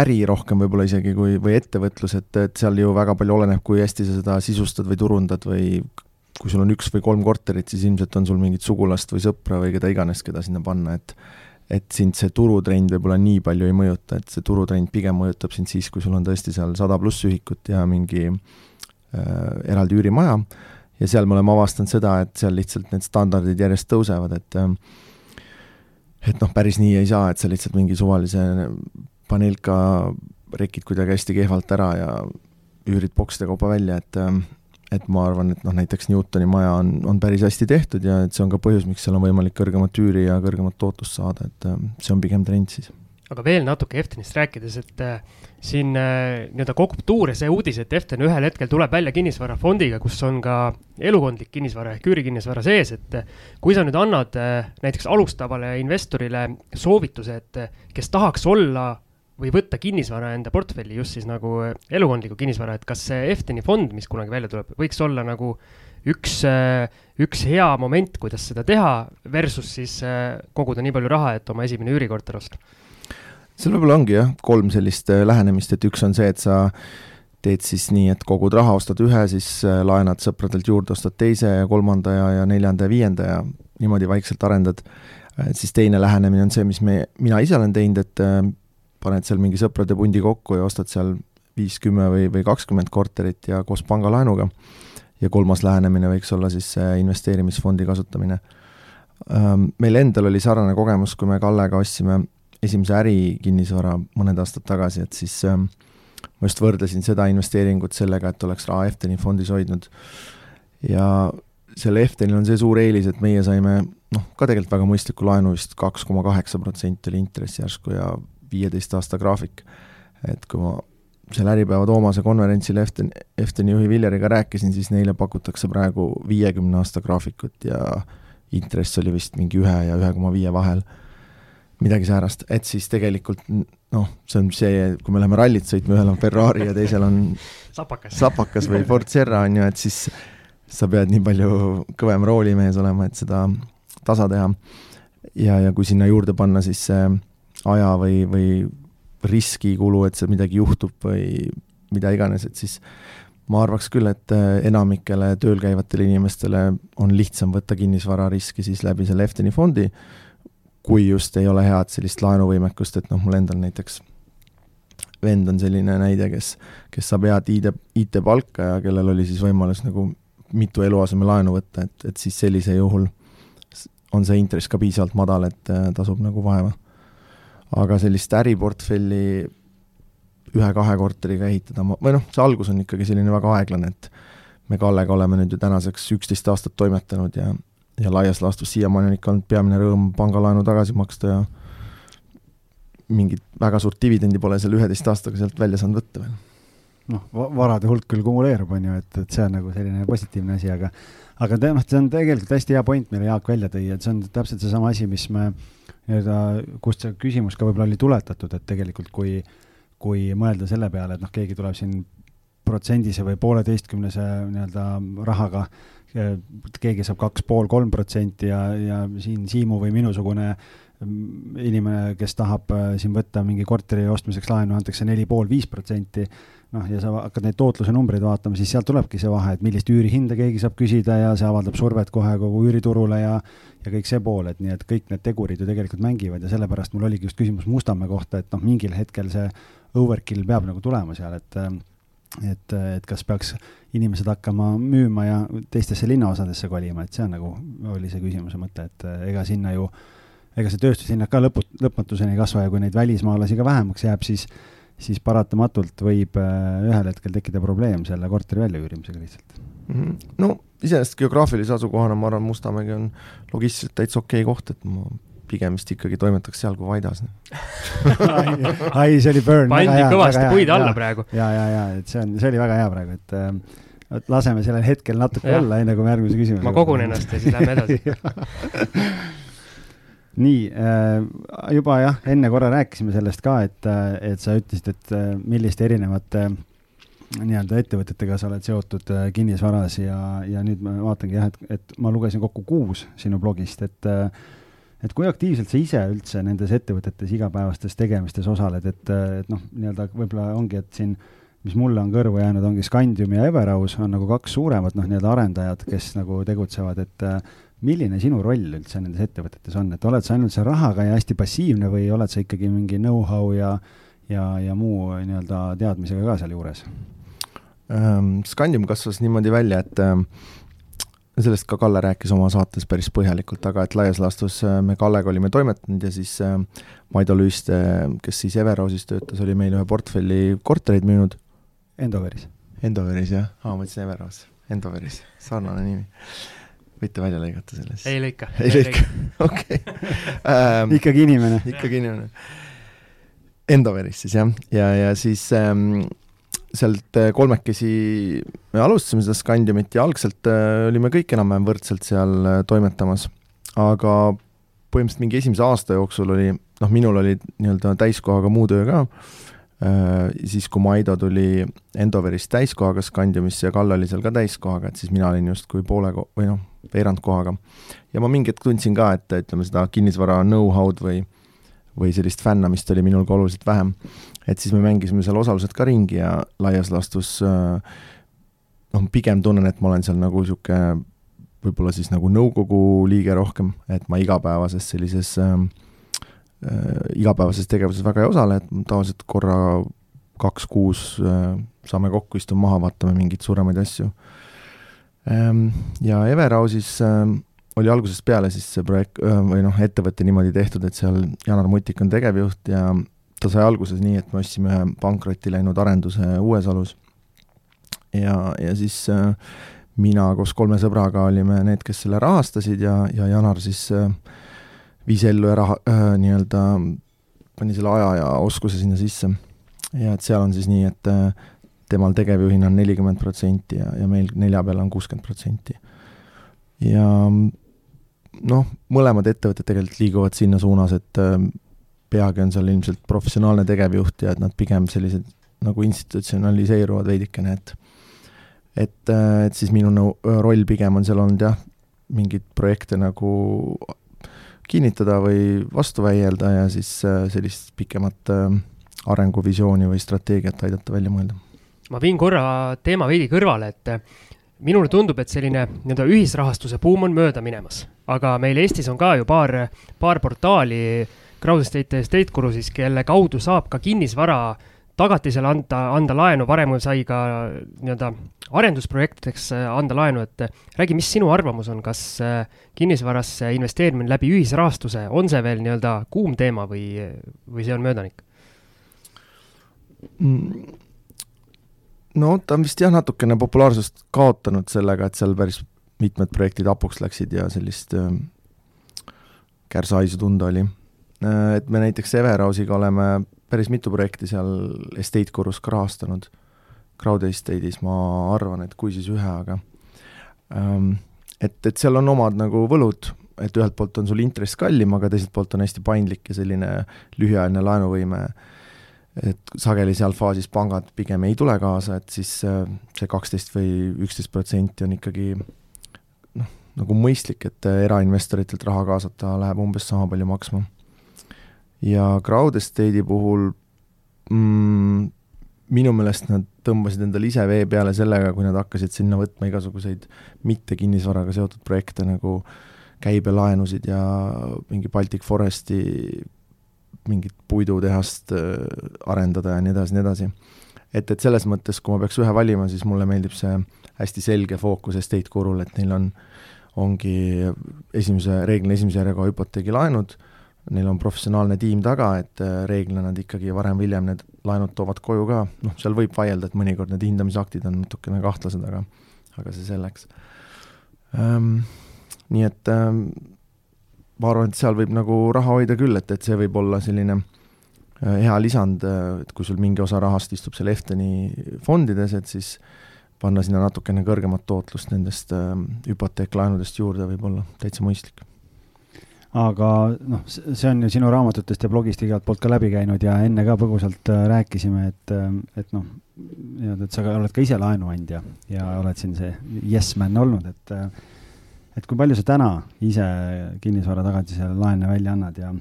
äri rohkem võib-olla isegi kui, või ettevõtlus, et, et seal ju väga palju oleneb, kui hästi sa seda sisustad või turundad või kui sul on üks või kolm korterit, siis ilmselt on sul mingit sugulast või sõpra või keda iganes, keda sinna panna, et et sind see turutrend võib-olla nii palju ei mõjuta, et see turutrend pigem mõjutab sind siis, kui sul on tõesti seal sada pluss ühikut ja mingi eraldi üürimaja. Ja seal me oleme avastanud seda, et seal lihtsalt need standardid järjest tõusevad, et äh, et noh, päris nii ei saa, et sa lihtsalt mingi suvalise paneelka rekid kuidagi hästi kehvalt ära ja üürid bokside kaupa välja, et et ma arvan, et noh, näiteks Newtoni maja on, on päris hästi tehtud ja et see on ka põhjus, miks seal on võimalik kõrgemat üüri ja kõrgemat tootlust saada, et see on pigem trend siis aga veel natuke Eftenist rääkides, et äh, siin äh, nii-öelda kogub tuure see uudis, et Eften ühel hetkel tuleb välja kinnisvarafondiga, kus on ka elukondlik kinnisvara ehk üürikinnisvara sees, et äh, kui sa nüüd annad äh, näiteks alustavale investorile soovituse, et äh, kes tahaks olla või võtta kinnisvara enda portfelli, just siis nagu äh, elukondlikku kinnisvara, et kas see Efteni fond, mis kunagi välja tuleb, võiks olla nagu üks, üks hea moment, kuidas seda teha, versus siis koguda nii palju raha, et oma esimene üürikorter osta seal võib-olla ongi jah, kolm sellist äh, lähenemist, et üks on see, et sa teed siis nii, et kogud raha, ostad ühe, siis äh, laenad sõpradelt juurde, ostad teise ja kolmanda ja, ja neljanda ja viienda ja niimoodi vaikselt arendad. et siis teine lähenemine on see, mis me, mina ise olen teinud, et äh, paned seal mingi sõprade pundi kokku ja ostad seal viis, kümme või, või kakskümmend korterit ja koos pangalaenuga. ja kolmas lähenemine võiks olla siis investeerimisfondi kasutamine. Ähm, meil endal oli sarnane kogemus, kui me Kallega ostsime esimese ärikinnisvara mõned aastad tagasi, et siis ähm, ma just võrdlesin seda investeeringut sellega, et oleks raha Efteni fondis hoidnud. ja selle Eftenil on see suur eelis, et meie saime noh, ka tegelikult väga mõistliku laenu, vist kaks koma kaheksa protsenti oli intress järsku ja viieteist aasta graafik. et kui ma seal Äripäeva Toomase konverentsil Eften, Efteni juhi Viljariga rääkisin, siis neile pakutakse praegu viiekümne aasta graafikut ja intress oli vist mingi ühe ja ühe koma viie vahel midagi säärast, et siis tegelikult noh, see on see, kui me läheme rallit sõitma, ühel on Ferrari ja teisel on sapakas, sapakas või Ford Sierra on ju, et siis sa pead nii palju kõvem roolimees olema, et seda tasa teha. ja, ja kui sinna juurde panna siis see aja või, või riskikulu, et seal midagi juhtub või mida iganes, et siis ma arvaks küll, et enamikele tööl käivatele inimestele on lihtsam võtta kinnisvarariski siis läbi selle Efteni fondi kui just ei ole head sellist laenuvõimekust, et noh, mul endal näiteks vend on selline näide, kes, kes saab head ID, IT-palka ja kellel oli siis võimalus nagu mitu eluasemelaenu võtta, et, et siis sellisel juhul on see intress ka piisavalt madal, et äh, tasub nagu vaeva. aga sellist äriportfelli ühe-kahe korteriga ehitada, või noh, see algus on ikkagi selline väga aeglane, et me Kallega oleme nüüd ju tänaseks üksteist aastat toimetanud ja ja laias laastus siiamaani on ikka olnud peamine rõõm pangalaenu tagasi maksta ja mingit väga suurt dividendi pole selle üheteist aastaga sealt välja saanud võtta veel. noh, varade hulk küll kumuleerub, on ju, et, et see on nagu selline positiivne asi, aga aga te, noh, see on tegelikult hästi hea point, mille Jaak välja tõi, et see on täpselt seesama asi, mis me nii-öelda, kust see küsimus ka võib-olla oli tuletatud, et tegelikult kui, kui mõelda selle peale, et noh, keegi tuleb siin protsendise või pooleteistkümnese nii-öelda rahaga keegi saab kaks pool, kolm protsenti ja, ja siin Siimu või minusugune mm, inimene, kes tahab äh, siin võtta mingi korteri ostmiseks laenu, antakse neli pool, viis protsenti, noh, ja sa hakkad neid tootluse numbreid vaatama, siis sealt tulebki see vahe, et millist üürihinda keegi saab küsida ja see avaldab survet kohe kogu üüriturule ja ja kõik see pool, et nii et kõik need tegurid ju tegelikult mängivad ja sellepärast mul oligi just küsimus Mustamäe kohta, et noh, mingil hetkel see overkill peab nagu tulema seal, et et, et kas peaks inimesed hakkama müüma ja teistesse linnaosadesse kolima, et see on nagu, oli see küsimuse mõte, et eh, ega sinna ju, ega see tööstushinnad ka lõpu, lõpmatuseni ei kasva ja kui neid välismaalasi ka vähemaks jääb, siis siis paratamatult võib eh, ühel hetkel tekkida probleem selle korteri väljaüürimisega lihtsalt mm. -hmm. no iseenesest geograafilise asukohana ma arvan, Mustamägi on logistiliselt täitsa okei okay koht, et ma pigem vist ikkagi toimetaks seal kui Vaidas ai, see oli burn. pandi kõvasti puid alla praegu. ja, ja, ja, et see on, see oli väga hea praegu, et äh, laseme sellel hetkel natuke ja. olla, enne kui me järgmise küsimuse. ma kogun ennast ja siis lähme edasi nii äh,, juba jah, enne korra rääkisime sellest ka, et, et sa ütlesid, et äh, milliste erinevate äh, nii-öelda ettevõtetega sa oled seotud kinnisvaras ja, ja nüüd ma vaatangi jah, et, et ma lugesin kokku kuus sinu blogist, et äh, et kui aktiivselt sa ise üldse nendes ettevõtetes igapäevastes tegemistes osaled, et, et noh, nii-öelda võib-olla ongi, et siin mis mulle on kõrvu jäänud, ongi Scandium ja Everaus on nagu kaks suuremat noh, nii-öelda arendajad, kes nagu tegutsevad, et milline sinu roll üldse nendes ettevõtetes on, et oled sa ainult seal rahaga ja hästi passiivne või oled sa ikkagi mingi know-how ja ja, ja muu nii-öelda teadmisega ka sealjuures? Ehm, Scandium kasvas niimoodi välja, et sellest ka Kalle rääkis oma saates päris põhjalikult, aga et laias laastus äh, me Kallega olime toimetanud ja siis äh, Maido Lüüste, kes siis Everausis töötas, oli meil ühe portfelli kortereid müünud. Endoveris. Endoveris jah, aa ma ütlesin Everaus, Endoveris, sarnane nimi. võite välja lõigata sellest? ei lõika. ei lõika, okei. Ähm, ikkagi inimene. ikkagi inimene. Endoveris siis jah, ja, ja siis ähm, sealt äh, kolmekesi me alustasime seda Scandiumit ja algselt äh, olime kõik enam-vähem võrdselt seal äh, toimetamas, aga põhimõtteliselt mingi esimese aasta jooksul oli, noh, minul oli nii-öelda täiskohaga muu töö ka, siis kui Maido tuli Endoverist täiskohaga Scandiumisse ja Kalle oli seal ka täiskohaga, et siis mina olin justkui poole ko-, või noh, veerandkohaga. ja ma mingi hetk tundsin ka, et ütleme, seda kinnisvara know-how'd või või sellist fännamist oli minul ka oluliselt vähem et siis me mängisime seal osalised ka ringi ja laias laastus äh, noh, pigem tunnen, et ma olen seal nagu niisugune võib-olla siis nagu nõukogu liige rohkem, et ma igapäevases sellises äh, äh, igapäevases tegevuses väga ei osale, et tavaliselt korra kaks kuus äh, saame kokku, istume maha, vaatame mingeid suuremaid asju ähm,. Ja Everausis äh, oli algusest peale siis see projekt äh, või noh, ettevõte niimoodi tehtud, et seal Janar Mutik on tegevjuht ja ta sai alguses nii, et me ostsime ühe pankrotti läinud arenduse Uuesalus ja, ja siis äh, mina koos kolme sõbraga olime need, kes selle rahastasid ja, ja Janar siis äh, viis ellu ja raha äh,, nii-öelda pani selle aja ja oskuse sinna sisse. ja et seal on siis nii, et äh, temal tegevjuhina on nelikümmend protsenti ja, ja meil nelja peal on kuuskümmend protsenti. ja noh, mõlemad ettevõtted tegelikult liiguvad sinna suunas, et peagi on seal ilmselt professionaalne tegevjuht ja et nad pigem sellised nagu institutsionaliseeruvad veidikene, et et, et siis minu nõu-, roll pigem on seal olnud jah, mingeid projekte nagu kinnitada või vastu väielda ja siis sellist pikemat äh, arenguvisiooni või strateegiat aidata välja mõelda. ma viin korra teema veidi kõrvale, et minule tundub, et selline nii-öelda ühisrahastuse buum on mööda minemas, aga meil Eestis on ka ju paar, paar portaali äh, Crowd Estate Estate Guru siis, kelle kaudu saab ka kinnisvara tagatisele anda, anda laenu, varem sai ka nii-öelda arendusprojektideks äh, anda laenu, et äh, räägi, mis sinu arvamus on, kas äh, kinnisvarasse investeerimine läbi ühisrahastuse, on see veel nii-öelda kuum teema või, või see on möödanik? Mm. no ta on vist jah, natukene populaarsust kaotanud sellega, et seal päris mitmed projektid hapuks läksid ja sellist äh, kärsahaisu tunda oli Äh, et me näiteks Everausiga oleme päris mitu projekti seal estate gurus ka rahastanud, crowd estate'is ma arvan, et kui siis ühe, aga ähm, et, et seal on omad nagu võlud, et ühelt poolt on sul intress kallim, aga teiselt poolt on hästi paindlik ja selline lühiajaline laenuvõime et sageli seal faasis pangad pigem ei tule kaasa, et siis äh, see kaksteist või üksteist protsenti on ikkagi noh, nagu mõistlik, et erainvestoritelt raha kaasata läheb umbes sama palju maksma. Ja Crowd Estate'i puhul mm, minu meelest nad tõmbasid endale ise vee peale sellega, kui nad hakkasid sinna võtma igasuguseid mitte kinnisvaraga seotud projekte nagu käibelaenusid ja mingi Baltic Foresti mingit puidutehast äh, arendada ja nii edasi, nii edasi. et, et selles mõttes, kui ma peaks ühe valima, siis mulle meeldib see hästi selge fookus estate gurul, et neil on, ongi esimese, reeglina esimese järjega hüpoteegilaenud, neil on professionaalne tiim taga, et äh, reeglina nad ikkagi varem-hiljem need laenud toovad koju ka, noh, seal võib vaielda, et mõnikord need hindamisaktid on natukene kahtlased, aga, aga see selleks ähm,. nii et ähm, ma arvan, et seal võib nagu raha hoida küll, et, et see võib olla selline äh, hea lisand, äh, et kui sul mingi osa rahast istub seal Efteni fondides, et siis panna sinna natukene kõrgemat tootlust nendest äh, hüpoteeklaenudest juurde, võib olla täitsa mõistlik aga noh, see on ju sinu raamatutest ja blogist igalt poolt ka läbi käinud ja enne ka põgusalt äh, rääkisime, et, äh, et noh, nii-öelda, et sa oled ka ise laenuandja ja oled siin see yes man olnud, et äh, et kui palju sa täna ise kinnisvara tagatisele laene välja annad ja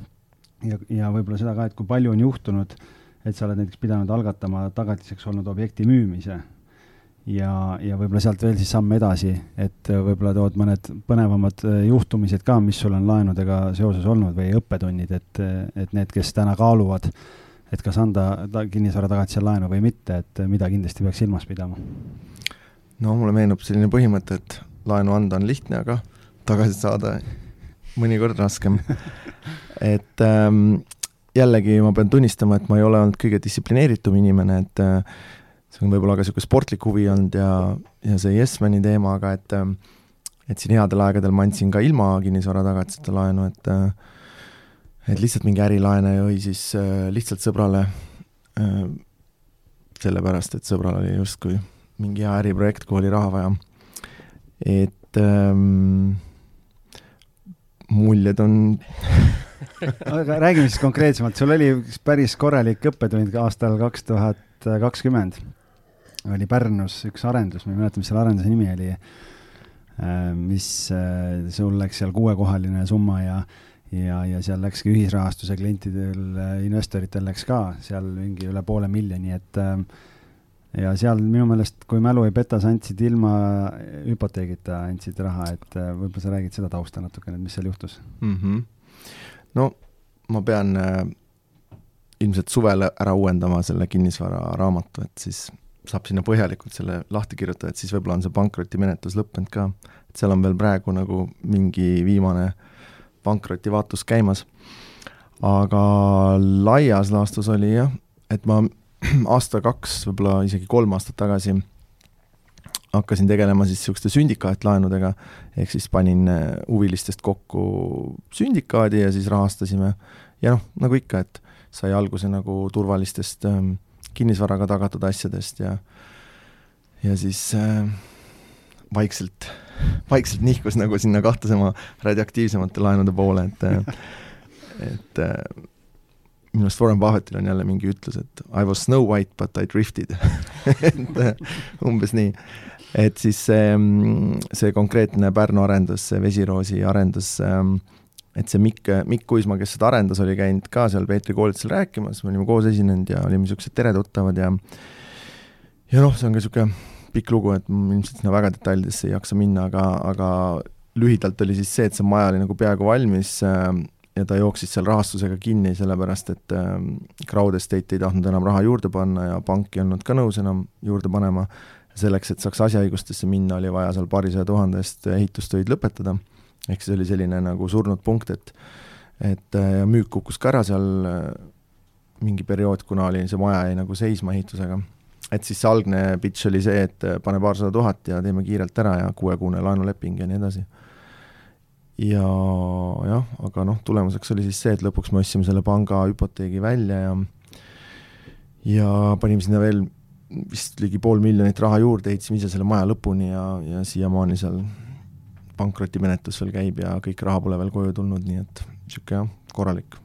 ja, ja võib-olla seda ka, et kui palju on juhtunud, et sa oled näiteks pidanud algatama tagatiseks olnud objekti müümise ja, ja võib-olla sealt veel siis samm edasi, et võib-olla tood mõned põnevamad äh, juhtumised ka, mis sul on laenudega seoses olnud või õppetunnid, et, et need, kes täna kaaluvad, et kas anda ta, kinnisvara tagatisel laenu või mitte, et mida kindlasti peaks silmas pidama? no mulle meenub selline põhimõte, et laenu anda on lihtne, aga tagasi saada mõnikord raskem et ähm, jällegi ma pean tunnistama, et ma ei ole olnud kõige distsiplineeritum inimene, et äh, see on võib-olla ka niisugune sportlik huvi olnud ja, ja see Yesmani teema, aga et et siin headel aegadel ma andsin ka ilma kinnisvara tagatiseta laenu, et et lihtsalt mingi ärilaene jõi siis äh, lihtsalt sõbrale äh, sellepärast, et sõbral oli justkui mingi hea äriprojekt, kuhu oli raha vaja. et ähm, muljed on aga räägime siis konkreetsemalt, sul oli üks päris korralik õppetund aastal kaks tuhat kakskümmend oli Pärnus üks arendus, ma ei mäleta, mis selle arenduse nimi oli, äh, mis äh, sul läks seal kuuekohaline summa ja ja, ja seal läkski ühisrahastuse klientidel, äh, investoritel läks ka seal mingi üle poole miljoni, et ja seal minu meelest, kui mälu ei peta, sa andsid ilma hüpoteegita, andsid raha, et võib-olla sa räägid seda tausta natukene, et mis seal juhtus mm? -hmm. no ma pean äh, ilmselt suvel ära uuendama selle kinnisvararaamatu, et siis saab sinna põhjalikult selle lahti kirjutada, et siis võib-olla on see pankrotimenetlus lõppenud ka. et seal on veel praegu nagu mingi viimane pankrotivaatus käimas. aga laias laastus oli jah, et ma aasta-kaks, võib-olla isegi kolm aastat tagasi hakkasin tegelema siis niisuguste sündikaatlaenudega, ehk siis panin äh, huvilistest kokku sündikaadi ja siis rahastasime ja noh, nagu ikka, et sai alguse nagu turvalistest ähm, kinnisvaraga tagatud asjadest ja ja siis äh, vaikselt, vaikselt nihkus nagu sinna kahtlasema radioaktiivsemate laenude poole, et äh, et äh, minu arust Warren Buffettil on jälle mingi ütlus, et I was Snow White but I drifted et äh, umbes nii. et siis see, see konkreetne Pärnu arendus, see Vesiroosi arendus ähm,, et see Mikk, Mikk Kuisma, kes seda arendas, oli käinud ka seal Peetri koolitusel rääkimas, me olime koos esinenud ja olime niisugused teretuttavad ja ja noh, see on ka niisugune pikk lugu, et ilmselt sinna väga detailidesse ei jaksa minna, aga, aga lühidalt oli siis see, et see maja oli nagu peaaegu valmis äh, ja ta jooksis seal rahastusega kinni, sellepärast et äh, Crowd Estate ei tahtnud enam raha juurde panna ja pank ei olnud ka nõus enam juurde panema. selleks, et saaks asjaõigustesse minna, oli vaja seal paarisaja tuhande eest ehitustöid lõpetada ehk siis oli selline nagu surnud punkt, et et ja müük kukkus ka ära seal äh, mingi periood, kuna oli, see maja jäi nagu seisma ehitusega. et siis see algne pitch oli see, et äh, pane paarsada tuhat ja teeme kiirelt ära ja kuuekuune laenuleping ja nii edasi. ja jah, aga noh, tulemuseks oli siis see, et lõpuks me ostsime selle panga hüpoteegi välja ja ja panime sinna veel vist ligi pool miljonit raha juurde, ehitasime ise selle maja lõpuni ja, ja siiamaani seal pankrotimenetlus veel käib ja kõik raha pole veel koju tulnud, nii et niisugune jah, korralik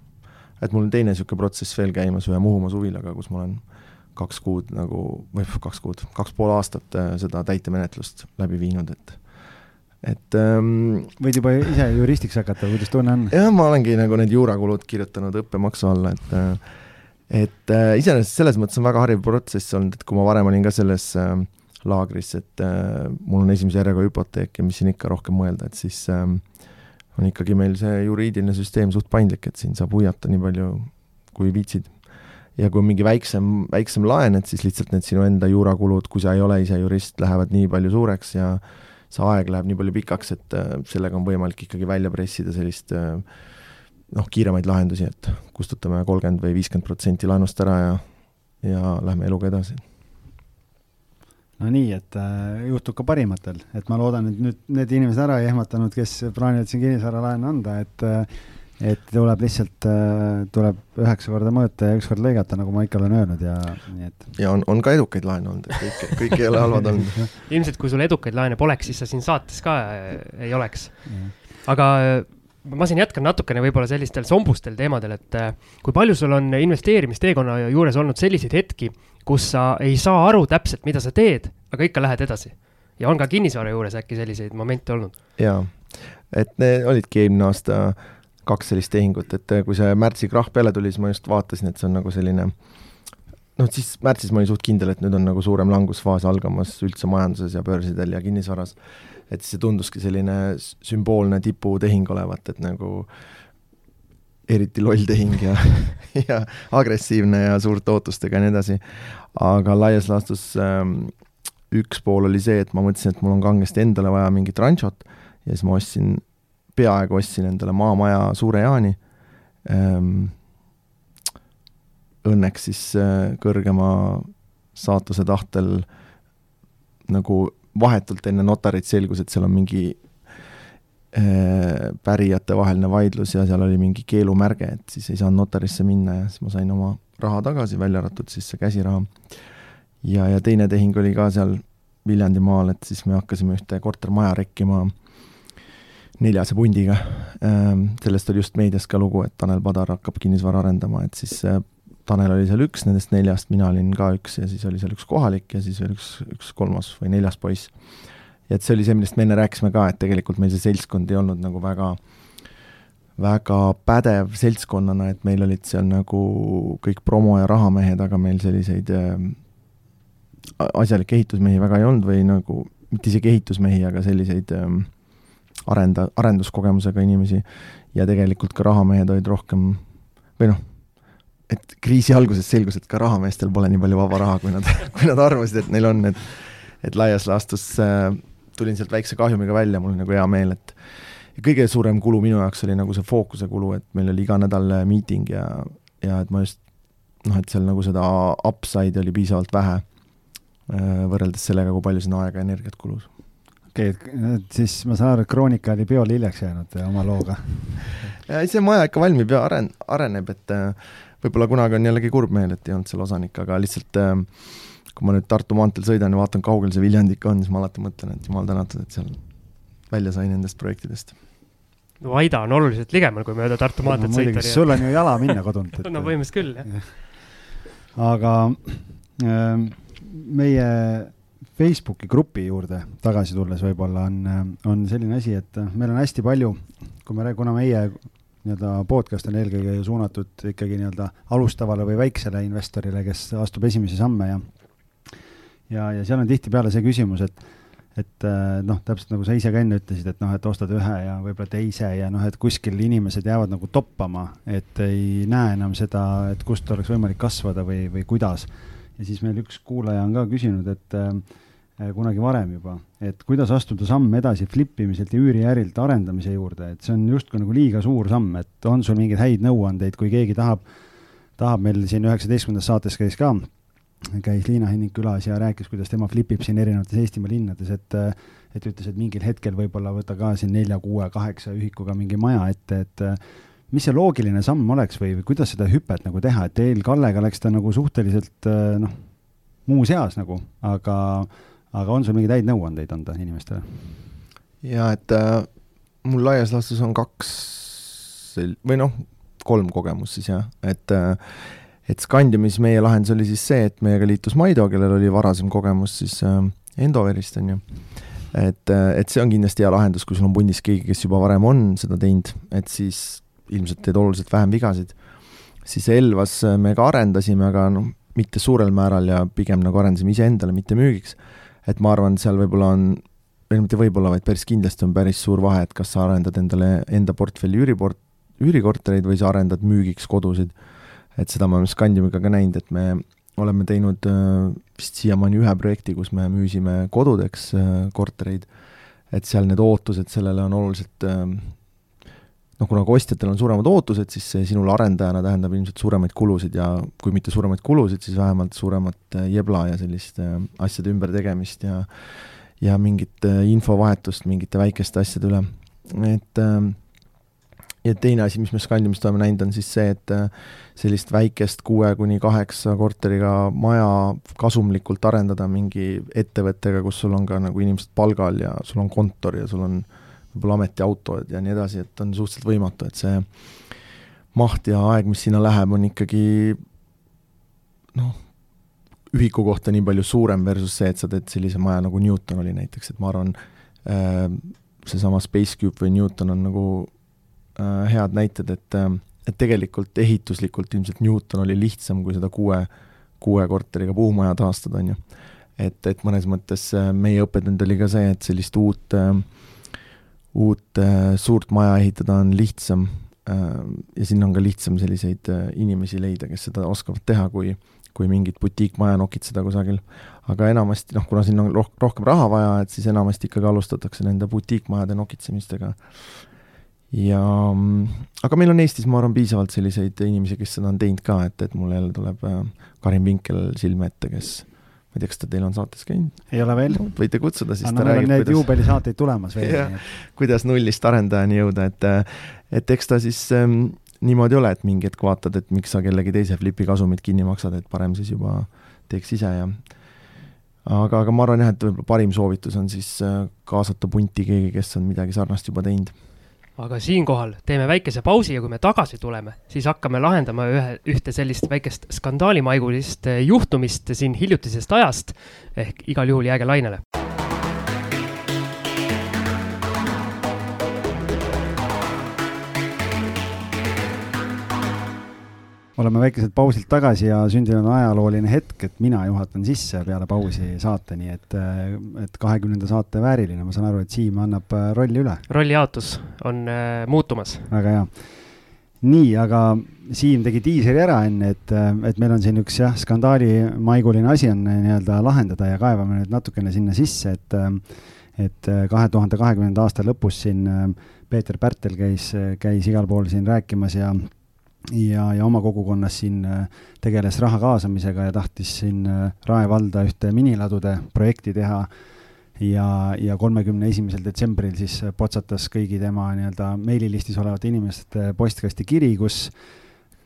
et mul on teine niisugune protsess veel käimas ühe Muhumaa suvilaga, kus ma olen kaks kuud nagu, või kaks kuud, kaks pool aastat äh, seda täitemenetlust läbi viinud, et et ähm, võid juba ise juristiks hakata, kuidas tunne on? jah, ma olengi nagu need juurakulud kirjutanud õppemaksu alla, et äh, et äh, iseenesest selles mõttes on väga hariv protsess olnud, et kui ma varem olin ka selles äh, laagris, et äh, mul on esimese järjega hüpoteek ja mis siin ikka rohkem mõelda, et siis äh, on ikkagi meil see juriidiline süsteem suht paindlik, et siin saab huiata nii palju, kui viitsid ja kui on mingi väiksem, väiksem laen, et siis lihtsalt need sinu enda juurakulud, kui sa ei ole ise jurist, lähevad nii palju suureks ja see aeg läheb nii palju pikaks, et äh, sellega on võimalik ikkagi välja pressida sellist äh, noh, kiiremaid lahendusi, et kustutame kolmkümmend või viiskümmend protsenti laenust ära ja, ja lähme eluga edasi. No nii, et äh, juhtub ka parimatel, et ma loodan, et nüüd need inimesed ära ei ehmatanud, kes plaanivad siin kinnisvaralaenu anda, et äh, et tuleb lihtsalt, äh, tuleb üheksa korda mõõta ja üks kord lõigata, nagu ma ikka olen öelnud ja nii et. ja on, on ka edukaid laene olnud, et kõik, kõik ei ole halvad olnud ilmselt, kui sul edukaid laene poleks, siis sa siin saates ka äh, ei oleks. aga äh, ma siin jätkan natukene võib-olla sellistel sombustel teemadel, et kui palju sul on investeerimisteekonna juures olnud selliseid hetki, kus sa ei saa aru täpselt, mida sa teed, aga ikka lähed edasi? ja on ka kinnisvara juures äkki selliseid momente olnud? jaa, et need olidki eelmine aasta äh, kaks sellist tehingut, et äh, kui see märtsi krahh peale tuli, siis ma just vaatasin, et see on nagu selline noh, siis märtsis ma olin suht kindel, et nüüd on nagu suurem langusfaas algamas üldse majanduses ja börsidel ja kinnisvaras. Et see tunduski selline sümboolne tiputehing olevat, et nagu eriti loll tehing ja ja agressiivne ja suurte ootustega ja nii edasi. aga laias laastus ähm, üks pool oli see, et ma mõtlesin, et mul on kangesti endale vaja mingit ranchot ja siis ma ostsin peaaegu ostsin endale maamaja Suure Jaani ähm,. Õnneks siis äh, kõrgema saatuse tahtel nagu vahetult enne notarit selgus, et seal on mingi äh, pärijatevaheline vaidlus ja seal oli mingi keelumärge, et siis ei saanud notarisse minna ja siis ma sain oma raha tagasi, välja arvatud siis see käsiraha. ja, ja teine tehing oli ka seal Viljandimaal, et siis me hakkasime ühte kortermaja rekkima neljase pundiga. Ehm, sellest oli just meedias ka lugu, et Tanel Padar hakkab kinnisvara arendama, et siis äh, Tanel oli seal üks nendest neljast, mina olin ka üks ja siis oli seal üks kohalik ja siis veel üks, üks kolmas või neljas poiss. et see oli see, millest me enne rääkisime ka, et tegelikult meil see seltskond ei olnud nagu väga, väga pädev seltskonnana, et meil olid seal nagu kõik promo- ja rahamehed, aga meil selliseid äh, asjalikke ehitusmehi väga ei olnud või nagu, mitte isegi ehitusmehi, aga selliseid äh, arenda, arenduskogemusega inimesi ja tegelikult ka rahamehed olid rohkem või noh, et kriisi alguses selgus, et ka rahameestel pole nii palju vaba raha, kui nad, kui nad arvasid, et neil on, et et laias laastus äh, tulin sealt väikse kahjumiga välja, mul oli nagu hea meel, et kõige suurem kulu minu jaoks oli nagu see fookuse kulu, et meil oli iga nädal miiting ja, ja et ma just noh, et seal nagu seda upside'i oli piisavalt vähe äh, võrreldes sellega, kui palju sinna aega ja energiat kulus okei okay,, siis ma saan aru, et Kroonika oli peole hiljaks jäänud oma looga. see maja ikka valmib ja aren-, areneb, et äh, võib-olla kunagi on jällegi kurb meel, et ei olnud seal osanik, aga lihtsalt äh, kui ma nüüd Tartu maanteel sõidan ja vaatan, kaugel see Viljandi ikka on, siis ma alati mõtlen, et jumal tänatud, et seal välja sai nendest projektidest. no Aida on oluliselt ligemal, kui mööda Tartu maanteed no, sõita. sul on ju jala minna kodunt et... no põhimõtteliselt küll, jah. aga äh, meie Facebooki grupi juurde tagasi tulles võib-olla on, on selline asi, et meil on hästi palju, kui me, kuna meie nii-öelda podcast on eelkõige suunatud ikkagi nii-öelda alustavale või väiksele investorile, kes astub esimesi samme ja ja, ja seal on tihtipeale see küsimus, et et noh, täpselt nagu sa ise ka enne ütlesid, et noh, et ostad ühe ja võib-olla teise ja noh, et kuskil inimesed jäävad nagu toppama, et ei näe enam seda, et kust oleks võimalik kasvada või, või kuidas. ja siis meil üks kuulaja on ka küsinud, et äh, Äh, kunagi varem juba, et kuidas astuda samm edasi flip imiselt ja üüriärilt arendamise juurde, et see on justkui nagu liiga suur samm, et on sul mingeid häid nõuandeid, kui keegi tahab, tahab meil siin üheksateistkümnendas saates käis ka, käis Liina Henning külas ja rääkis, kuidas tema flipib siin erinevates Eestimaa linnades, et et ütles, et mingil hetkel võib-olla võta ka siin nelja, kuue, kaheksa ühikuga mingi maja ette, et mis see loogiline samm oleks või, või kuidas seda hüpet nagu teha, et teil Kallega läks ta nagu suhteliselt noh, muus eas nagu, aga aga on sul mingeid häid nõuandeid anda inimestele? jaa, et äh, mul laias laastus on kaks või noh, kolm kogemus siis jah, et et Scandiumis meie lahendus oli siis see, et meiega liitus Maido, kellel oli varasem kogemus siis Endoverist, on ju et, et see on kindlasti hea lahendus, kui sul on pundis keegi, kes juba varem on seda teinud, et siis ilmselt teed oluliselt vähem vigasid. siis Elvas me ka arendasime, aga noh, mitte suurel määral ja pigem nagu arendasime iseendale, mitte müügiks. Et ma arvan, seal võib-olla on, või mitte võib-olla, vaid päris kindlasti on päris suur vahe, et kas sa arendad endale enda portfelli üüriport-, üürikortereid või sa arendad müügiks kodusid. et seda me oleme Scandiumiga ka näinud, et me oleme teinud äh, vist siiamaani ühe projekti, kus me müüsime kodudeks äh, kortereid, et seal need ootused sellele on oluliselt äh, noh, kuna ka ostjatel on suuremad ootused, siis see sinule arendajana tähendab ilmselt suuremaid kulusid ja kui mitte suuremaid kulusid, siis vähemalt suuremat jebla ja sellist asjade ümbertegemist ja ja mingit infovahetust mingite väikeste asjade üle. et äh, ja teine asi, mis me Scandiumist oleme näinud, on siis see, et äh, sellist väikest kuue kuni kaheksa korteriga maja kasumlikult arendada mingi ettevõttega, kus sul on ka nagu inimesed palgal ja sul on kontor ja sul on võib-olla ametiautod ja nii edasi, et on suhteliselt võimatu, et see maht ja aeg, mis sinna läheb, on ikkagi noh, ühiku kohta nii palju suurem versus see, et sa teed sellise maja nagu Newton oli näiteks, et ma arvan äh,, seesama Spacecube või Newton on nagu äh, head näited, et äh, et tegelikult ehituslikult ilmselt Newton oli lihtsam kui seda kuue, kuue korteriga puumaja taastada, on ju. et, et mõnes mõttes meie õppetund oli ka see, et sellist uut äh,, uut äh, suurt maja ehitada on lihtsam äh, ja sinna on ka lihtsam selliseid äh, inimesi leida, kes seda oskavad teha, kui kui mingit butiikmaja nokitseda kusagil. aga enamasti noh, kuna sinna on roh-, rohkem raha vaja, et siis enamasti ikkagi alustatakse nende butiikmajade nokitsemistega ja aga meil on Eestis, ma arvan, piisavalt selliseid inimesi, kes seda on teinud ka, et, et mul jälle tuleb Karin Vinkel silme ette, kes ma ei tea, kas ta teil on saates käinud? ei ole veel. võite kutsuda, siis Anna, ta räägib, kuidas juubelisaateid tulemas veel. kuidas nullist arendajani jõuda, et et eks ta siis ähm, niimoodi ole, et mingi hetk vaatad, et miks sa kellegi teise flipi kasumit kinni maksad, et parem siis juba teeks ise ja aga, aga ma arvan jah, et võib-olla parim soovitus on siis äh, kaasata punti keegi, kes on midagi sarnast juba teinud aga siinkohal teeme väikese pausi ja kui me tagasi tuleme, siis hakkame lahendama ühe, ühte sellist väikest skandaalimaigulist juhtumist siin hiljutisest ajast. ehk igal juhul jääge lainele oleme väikeselt pausilt tagasi ja sündinud on ajalooline hetk, et mina juhatan sisse peale pausi saate, nii et, et kahekümnenda saate vääriline, ma saan aru, et Siim annab äh, rolli üle. rollijaotus on äh, muutumas. väga hea. nii, aga Siim tegi diiseri ära enne, et, äh, et meil on siin üks jah, skandaalimaiguline asi on äh, nii-öelda lahendada ja kaevame nüüd natukene sinna sisse, et et kahe tuhande kahekümnenda aasta lõpus siin Peeter Pärtel käis, käis igal pool siin rääkimas ja ja, ja oma kogukonnas siin äh, tegeles raha kaasamisega ja tahtis siin äh, Rae valda ühte miniladude projekti teha. ja, ja kolmekümne esimesel detsembril siis potsatas kõigi tema nii-öelda meililistis olevate inimeste postkasti kiri, kus,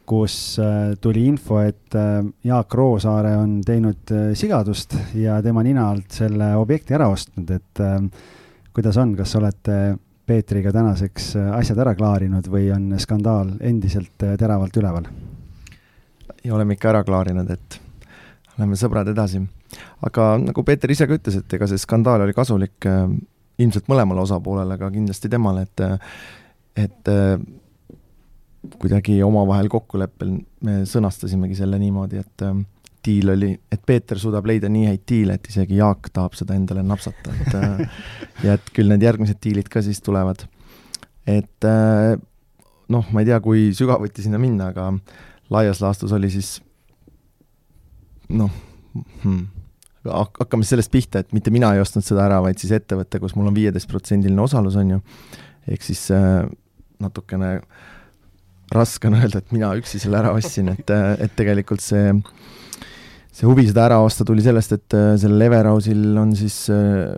kus äh, tuli info, et Jaak Roosaare on teinud sigadust ja tema nina alt selle objekti ära ostnud, et kuidas on, kas olete Peetriga tänaseks äh, asjad ära klaarinud või on skandaal endiselt äh, teravalt üleval? ja oleme ikka ära klaarinud, et oleme sõbrad edasi. aga nagu Peeter ise ka ütles, et ega see skandaal oli kasulik äh, ilmselt mõlemale osapoolele, aga kindlasti temale, et et kuidagi omavahel kokkuleppel me sõnastasimegi selle niimoodi, et diil oli, et Peeter suudab leida nii häid diile, et isegi Jaak tahab seda endale napsata, et äh, ja et küll need järgmised diilid ka siis tulevad. et äh, noh, ma ei tea, kui sügavuti sinna minna, aga laias laastus oli siis noh hmm,, hakkame sellest pihta, et mitte mina ei ostnud seda ära, vaid siis ettevõte, kus mul on viieteistprotsendiline osalus, on ju, ehk siis äh, natukene raske on öelda, et mina üksi selle ära ostsin, et, et tegelikult see see huvi seda ära osta tuli sellest, et äh, sellel Everhouse'il on siis äh,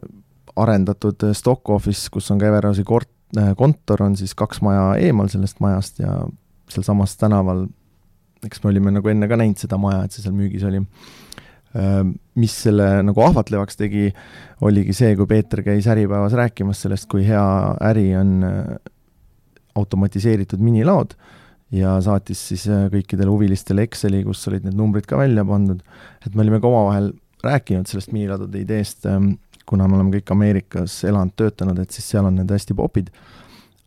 arendatud äh, stock office, kus on ka Everhouse'i kort-, kontor, on siis kaks maja eemal sellest majast ja sealsamas tänaval, eks me olime nagu enne ka näinud seda maja, et see seal müügis oli. Mis selle nagu ahvatlevaks tegi, oligi see, kui Peeter käis Äripäevas rääkimas sellest, kui hea äri on automatiseeritud minilaod ja saatis siis äh, kõikidele huvilistele Exceli, kus olid need numbrid ka välja pandud, et me olime ka omavahel rääkinud sellest miniladude ideest, ähm, kuna me oleme kõik Ameerikas elanud, töötanud, et siis seal on need hästi popid,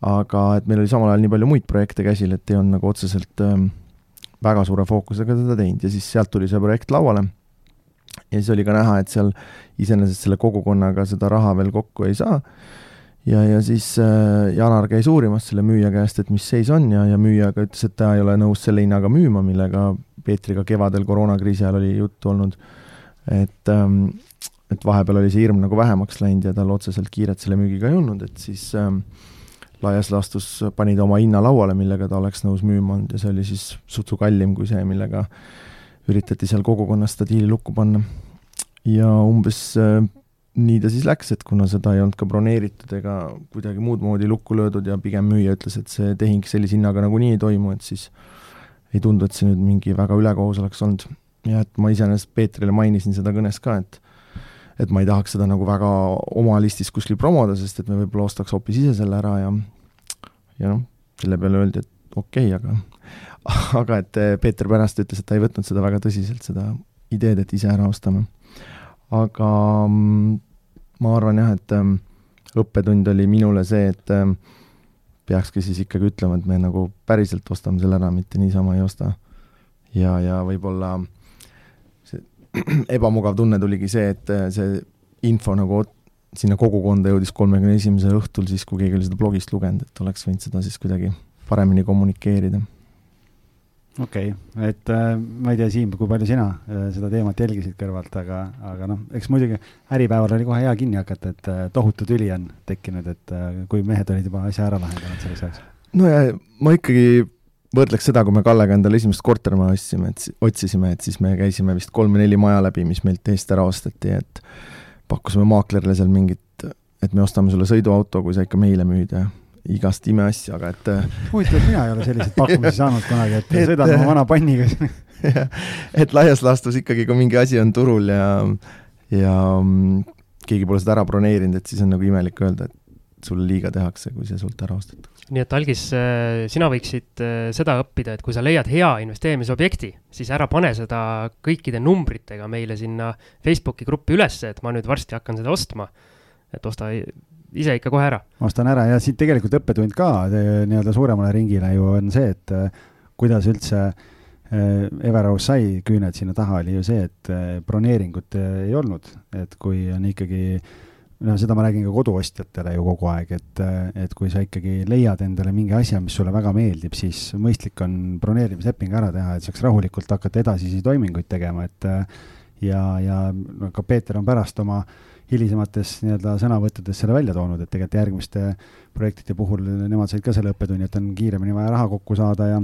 aga et meil oli samal ajal nii palju muid projekte käsil, et ei olnud nagu otseselt ähm, väga suure fookusega teda teinud. Ja siis sealt tuli see projekt lauale. Ja siis oli ka näha, et seal iseenesest selle kogukonnaga seda raha veel kokku ei saa ja, ja siis äh, Janar käis uurimas selle müüja käest, et mis seis on ja, ja müüja ka ütles, et ta ei ole nõus selle hinnaga müüma, millega Peetriga kevadel koroonakriisi ajal oli juttu olnud. et ähm,, et vahepeal oli see hirm nagu vähemaks läinud ja tal otseselt kiiret selle müügiga ei olnud, et siis ähm, laias laastus pani ta oma hinna lauale, millega ta oleks nõus müüma olnud ja see oli siis sutsu kallim kui see, millega üritati seal kogukonnas seda diili lukku panna. ja umbes äh, nii ta siis läks, et kuna seda ei olnud ka broneeritud ega kuidagi muud moodi lukku löödud ja pigem müüja ütles, et see tehing sellise hinnaga nagunii ei toimu, et siis ei tundu, et see nüüd mingi väga ülekohus oleks olnud. ja et ma iseenesest Peetrile mainisin seda kõnes ka, et et ma ei tahaks seda nagu väga oma listis kuskil promoda, sest et me võib-olla ostaks hoopis ise selle ära ja ja noh, selle peale öeldi, et okei okay,, aga aga et Peeter pärast ütles, et ta ei võtnud seda väga tõsiselt, seda ideed, et ise ära ostame aga mm, ma arvan jah, et ähm, õppetund oli minule see, et ähm, peakski siis ikkagi ütlema, et me nagu päriselt ostame selle ära, mitte niisama ei osta. ja, ja võib-olla see ebamugav tunne tuligi see, et äh, see info nagu sinna kogukonda jõudis kolmekümne esimesel õhtul, siis kui keegi oli seda blogist lugenud, et oleks võinud seda siis kuidagi paremini kommunikeerida okei okay., et äh, ma ei tea, Siim, kui palju sina äh, seda teemat jälgisid kõrvalt, aga, aga noh, eks muidugi Äripäeval oli kohe hea kinni hakata, et äh, tohutu tüli on tekkinud, et äh, kui mehed olid juba asja ära lahendanud selleks ajaks. no ja ma ikkagi võrdleks seda, kui me Kallega endale esimest kortermaja ostsime, et otsisime, et siis me käisime vist kolm või neli maja läbi, mis meilt eest ära osteti, et pakkusime maaklerile seal mingit, et me ostame sulle sõiduauto, kui sa ikka meile müüd ja igast imeasja, aga et äh, huvitav, et mina ei ole selliseid pakkumisi saanud kunagi, et, et sõidan oma vana panniga et laias laastus ikkagi, kui mingi asi on turul ja, ja mm, keegi pole seda ära broneerinud, et siis on nagu imelik öelda, et sulle liiga tehakse, kui see sult ära ostetakse. nii et Algis, äh, sina võiksid äh, seda õppida, et kui sa leiad hea investeerimisobjekti, siis ära pane seda kõikide numbritega meile sinna Facebooki gruppi ülesse, et ma nüüd varsti hakkan seda ostma. et osta ise ikka kohe ära. ostan ära ja siit tegelikult õppetund ka nii-öelda suuremale ringile ju on see, et äh, kuidas üldse äh, Everaus sai küüned sinna taha, oli ju see, et äh, broneeringut ei olnud, et kui on ikkagi noh, seda ma räägin ka koduostjatele ju kogu aeg, et, et kui sa ikkagi leiad endale mingi asja, mis sulle väga meeldib, siis mõistlik on broneerimisleping ära teha, et saaks rahulikult hakata edasisi toiminguid tegema, et ja, ja no ka Peeter on pärast oma äh, hilisemates nii-öelda sõnavõttudes selle välja toonud, et tegelikult järgmiste projektide puhul nemad said ka selle õppetunni, et on kiiremini vaja raha kokku saada ja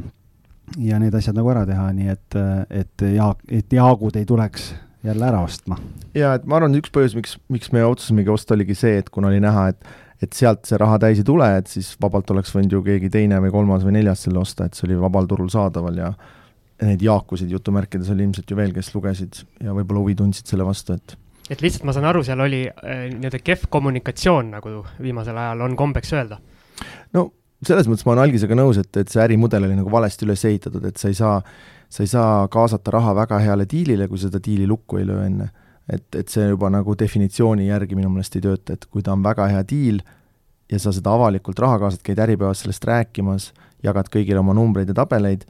ja need asjad nagu ära teha, nii et, et Jaak, et Jaagud ei tuleks jälle ära ostma. ja et ma arvan, üks põhjus, miks, miks me otsusemegi osta, oligi see, et kuna oli näha, et et sealt see raha täis ei tule, et siis vabalt oleks võinud ju keegi teine või kolmas või neljas selle osta, et see oli vabal turul saadaval ja neid Jaakusid jutumärkides oli ilmselt ju veel, kes lugesid ja võib-olla huvi tundsid selle vastu, et et lihtsalt ma saan aru, seal oli äh, nii-öelda kehv kommunikatsioon, nagu viimasel ajal on kombeks öelda. no selles mõttes ma olen Algisega nõus, et, et see ärimudel oli nagu valesti üles ehitatud, et sa ei saa, sa ei saa kaasata raha väga heale diilile, kui seda diili lukku ei löö enne. et, et see juba nagu definitsiooni järgi minu meelest ei tööta, et kui ta on väga hea diil ja sa seda avalikult raha kaasad, käid Äripäevas sellest rääkimas, jagad kõigile oma numbreid ja tabeleid,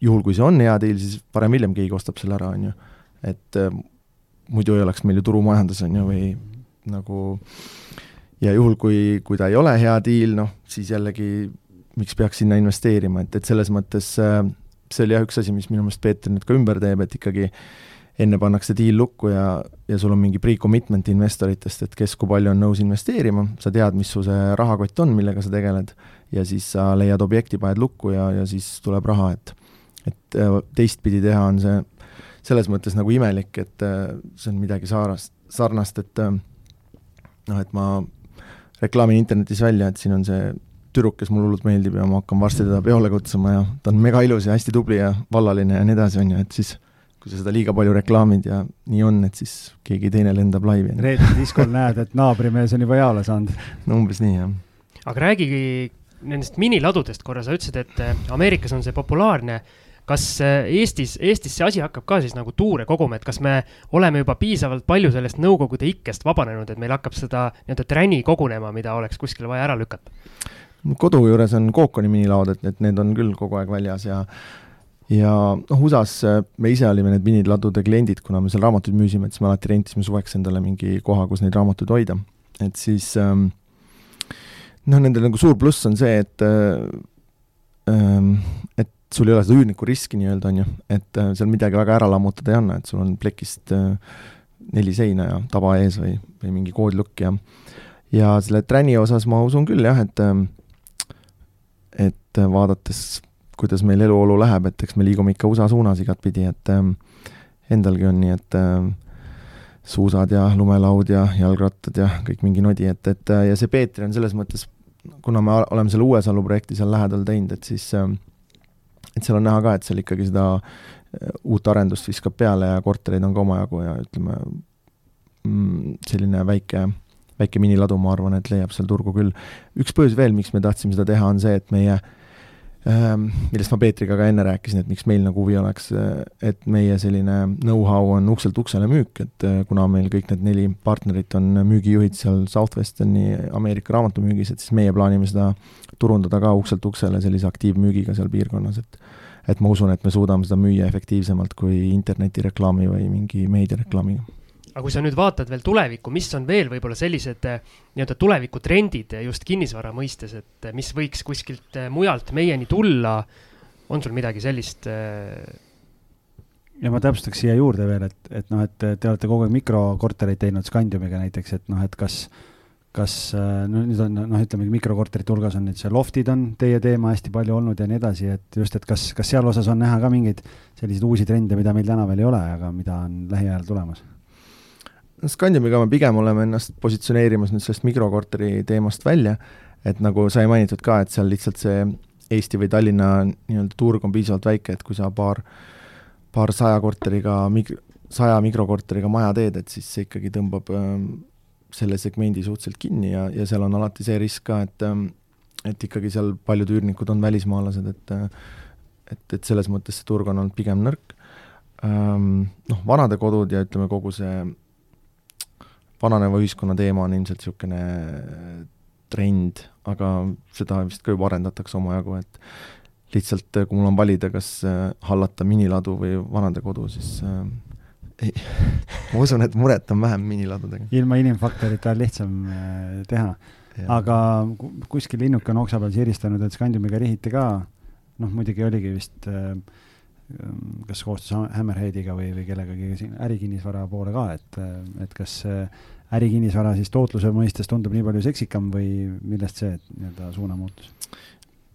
juhul kui see on hea diil, siis varem-hiljem keegi ostab selle ära, on ju. et muidu ei oleks meil ju turumajandus, on ju, või nagu ja juhul, kui, kui ta ei ole hea diil, noh, siis jällegi miks peaks sinna investeerima, et, et selles mõttes äh, see oli jah, üks asi, mis minu meelest Peeter nüüd ka ümber teeb, et ikkagi enne pannakse diil lukku ja, ja sul on mingi pre-commitment investoritest, et kes kui palju on nõus investeerima, sa tead, mis su see rahakott on, millega sa tegeled, ja siis sa leiad objekti, paned lukku ja, ja siis tuleb raha, et et äh, teistpidi teha on see selles mõttes nagu imelik, et äh, see on midagi saarast, sarnast, et äh, noh, et ma reklaamin internetis välja, et siin on see tüdruk, kes mulle hullult meeldib ja ma hakkan varsti teda peole kutsuma ja ta on mega ilus ja hästi tubli ja vallaline ja nii edasi, on ju, et siis kui sa seda liiga palju reklaamid ja nii on, et siis keegi teine lendab laivi. reedel diskol näed, et naabrimees on juba jaole saanud. no umbes nii, jah. aga räägigi nendest miniladudest korra, sa ütlesid, et Ameerikas on see populaarne. Kas äh, Eestis, Eestis see asi hakkab ka siis nagu tuure koguma, et kas me oleme juba piisavalt palju sellest Nõukogude ikkest vabanenud, et meil hakkab seda nii-öelda träni kogunema, mida oleks kuskile vaja ära lükata? kodu juures on Cooconi minilaod, et, et need on küll kogu aeg väljas ja ja noh, USA-s äh, me ise olime need miniladude kliendid, kuna me seal raamatuid müüsime, et siis me alati rentisime suveks endale mingi koha, kus neid raamatuid hoida. et siis ähm, noh, nendel nagu suur pluss on see, et ähm, et sul ei ole seda üürniku riski nii-öelda, on ju, et äh, seal midagi väga ära lammutada ei anna, et sul on plekist äh, neli seina ja taba ees või, või mingi koodlukk ja ja selle träni osas ma usun küll jah, et ähm, et vaadates, kuidas meil eluolu läheb, et eks me liigume ikka USA suunas igatpidi, et endalgi on nii, et äh, suusad ja lumelaud ja jalgrattad ja kõik mingi nodi, et, et ja see Peetri on selles mõttes kuna me oleme selle Uuesalu projekti seal lähedal teinud, et siis ähm, et seal on näha ka, et seal ikkagi seda äh, uut arendust viskab peale ja kortereid on ka omajagu ja ütleme, mm, selline väike, väike miniladu, ma arvan, et leiab seal turgu küll. üks põhjus veel, miks me tahtsime seda teha, on see, et meie äh, millest ma Peetriga ka enne rääkisin, et miks meil nagu huvi oleks, et meie selline know-how on ukselt uksele müük, et eh, kuna meil kõik need neli partnerit on müügijuhid seal Southwesterni Ameerika raamatumüügis, et siis meie plaanime seda turundada ka ukselt uksele sellise aktiivmüügiga seal piirkonnas, et et ma usun, et me suudame seda müüa efektiivsemalt kui internetireklaami või mingi meediareklaamiga aga kui sa nüüd vaatad veel tulevikku, mis on veel võib-olla sellised eh, nii-öelda tulevikutrendid just kinnisvara mõistes, et eh, mis võiks kuskilt eh, mujalt meieni tulla, on sul midagi sellist? ja ma täpsustaks siia juurde veel, et, et noh, et te olete kogu aeg mikrokortereid teinud Scandiumiga näiteks, et noh, et kas kas no nüüd on noh, ütleme mikrokorterite hulgas on nüüd see loftid on teie teema hästi palju olnud ja nii edasi, et just, et kas, kas seal osas on näha ka mingeid selliseid uusi trende, mida meil täna veel ei ole, aga mida on lähiajal tulemas? Scandiumiga me pigem oleme ennast positsioneerimas nüüd sellest mikrokorteri teemast välja, et nagu sai mainitud ka, et seal lihtsalt see Eesti või Tallinna nii-öelda turg on piisavalt väike, et kui sa paar, paar saja korteriga mig-, saja mikrokorteriga maja teed, et siis see ikkagi tõmbab ähm, selle segmendi suhteliselt kinni ja, ja seal on alati see risk ka, et ähm, et ikkagi seal paljud üürnikud on välismaalased, et et, et selles mõttes see turg on olnud pigem nõrk ähm,. Noh, vanadekodud ja ütleme, kogu see vananeva ühiskonna teema on ilmselt niisugune trend, aga seda vist ka juba arendatakse omajagu, et lihtsalt kui mul on valida, kas äh, hallata miniladu või vanadekodu, siis äh, ei, ma usun, et muret on vähem miniladudega. ilma inimfaktorita on lihtsam äh, teha. aga kuskil linnuke on oksa peal siristanud, et Scandiumiga rihiti ka, noh muidugi oligi vist äh, kas koostöös Hammerheadiga või, või kellegagi siin ärikinnisvara poole ka, et, et kas ärikinnisvara siis tootluse mõistes tundub nii palju seksikam või millest see nii-öelda suunamuutus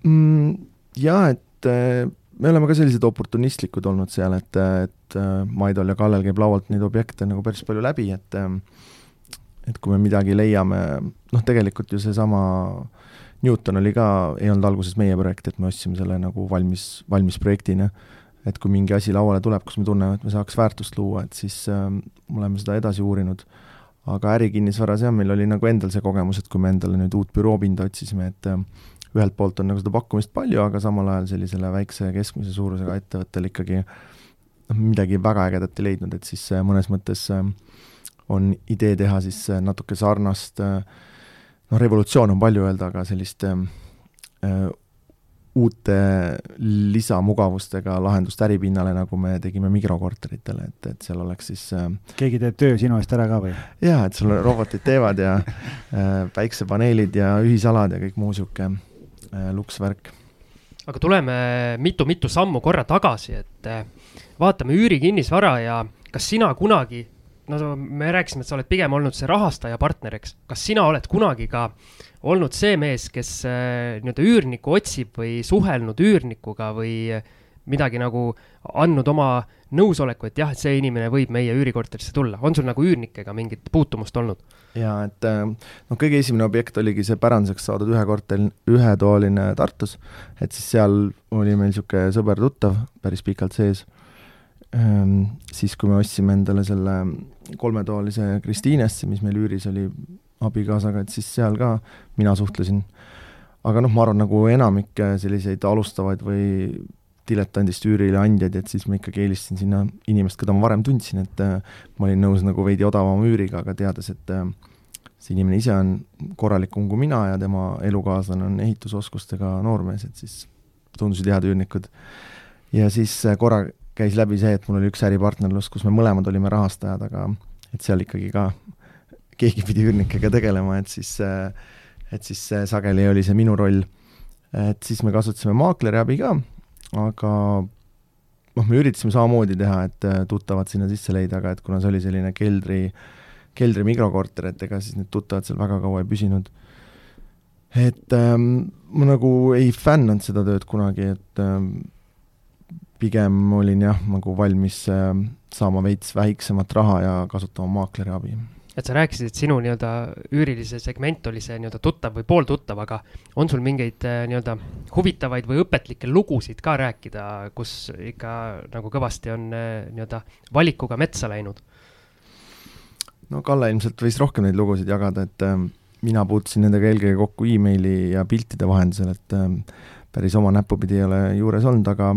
mm,? Jaa, et äh, me oleme ka sellised oportunistlikud olnud seal, et, et äh, Maidol ja Kallel käib laualt neid objekte nagu päris palju läbi, et äh, et kui me midagi leiame, noh tegelikult ju seesama Newton oli ka, ei olnud alguses meie projekt, et me ostsime selle nagu valmis, valmis projektina et kui mingi asi lauale tuleb, kus me tunneme, et me saaks väärtust luua, et siis äh, oleme seda edasi uurinud. Aga ärikinnisvaras jah, meil oli nagu endal see kogemus, et kui me endale nüüd uut büroopinda otsisime, et äh, ühelt poolt on nagu seda pakkumist palju, aga samal ajal sellisele väikse ja keskmise suurusega ettevõttele ikkagi noh, midagi väga ägedat ei leidnud, et siis äh, mõnes mõttes äh, on idee teha siis natuke sarnast noh, revolutsioon on palju öelda, aga sellist uute lisamugavustega lahendust äripinnale, nagu me tegime mikrokorteritele, et, et seal oleks siis äh, keegi teeb töö sinu eest ära ka või? jaa, et sul robotid teevad ja äh, päiksepaneelid ja ühisalad ja kõik muu niisugune äh, luksvärk. aga tuleme mitu-mitu sammu korra tagasi, et äh, vaatame üürikinnisvara ja kas sina kunagi, no me rääkisime, et sa oled pigem olnud see rahastaja partner, eks, kas sina oled kunagi ka äh, olnud see mees, kes äh, nii-öelda üürnikku otsib või suhelnud üürnikuga või midagi nagu andnud oma nõusoleku, et jah, et see inimene võib meie üürikorterisse tulla, on sul nagu üürnikega mingit puutumust olnud? jaa, et noh, kõige esimene objekt oligi see päranduseks saadud ühekorter, ühetoaline Tartus, et siis seal oli meil niisugune sõber-tuttav päris pikalt sees ehm,. Siis, kui me ostsime endale selle kolmetoalise Kristiinesse, mis meil üüris oli abikaasaga, et siis seal ka mina suhtlesin. aga noh, ma arvan, nagu enamik äh, selliseid alustavaid või diletandist üürileandjaid, et siis ma ikkagi eelistasin sinna inimest, keda ma varem tundsin, et äh, ma olin nõus nagu veidi odavama üüriga, aga teades, et äh, see inimene ise on korralikum kui mina ja tema elukaaslane on ehitusoskustega noormees, et siis tundusid head üürnikud. ja siis äh, korra käis läbi see, et mul oli üks äripartnerlus, kus me mõlemad olime rahastajad, aga et seal ikkagi ka keegi pidi üürnikega tegelema, et siis, äh, et siis äh, sageli oli see minu roll. et siis me kasutasime maakleri abi ka, aga noh, me üritasime samamoodi teha, et tuttavad sinna sisse leida, aga et kuna see oli selline keldri äh, keldri mikrokorter, et ega siis need tuttavad seal väga kaua ei püsinud. et ähm, ma nagu ei fännanud seda tööd kunagi, et ähm, pigem olin jah, nagu valmis ähm, saama veits väiksemat raha ja kasutama maakleri abi et sa rääkisid, et sinu nii-öelda üürilise segment oli see nii-öelda tuttav või pooltuttav, aga on sul mingeid äh, nii-öelda huvitavaid või õpetlikke lugusid ka rääkida, kus ikka nagu kõvasti on äh, nii-öelda valikuga metsa läinud? no Kalle ilmselt võis rohkem neid lugusid jagada, et äh, mina puutusin nendega eelkõige kokku emaili ja piltide vahendusel, et äh, päris oma näppupidi ei ole juures olnud, aga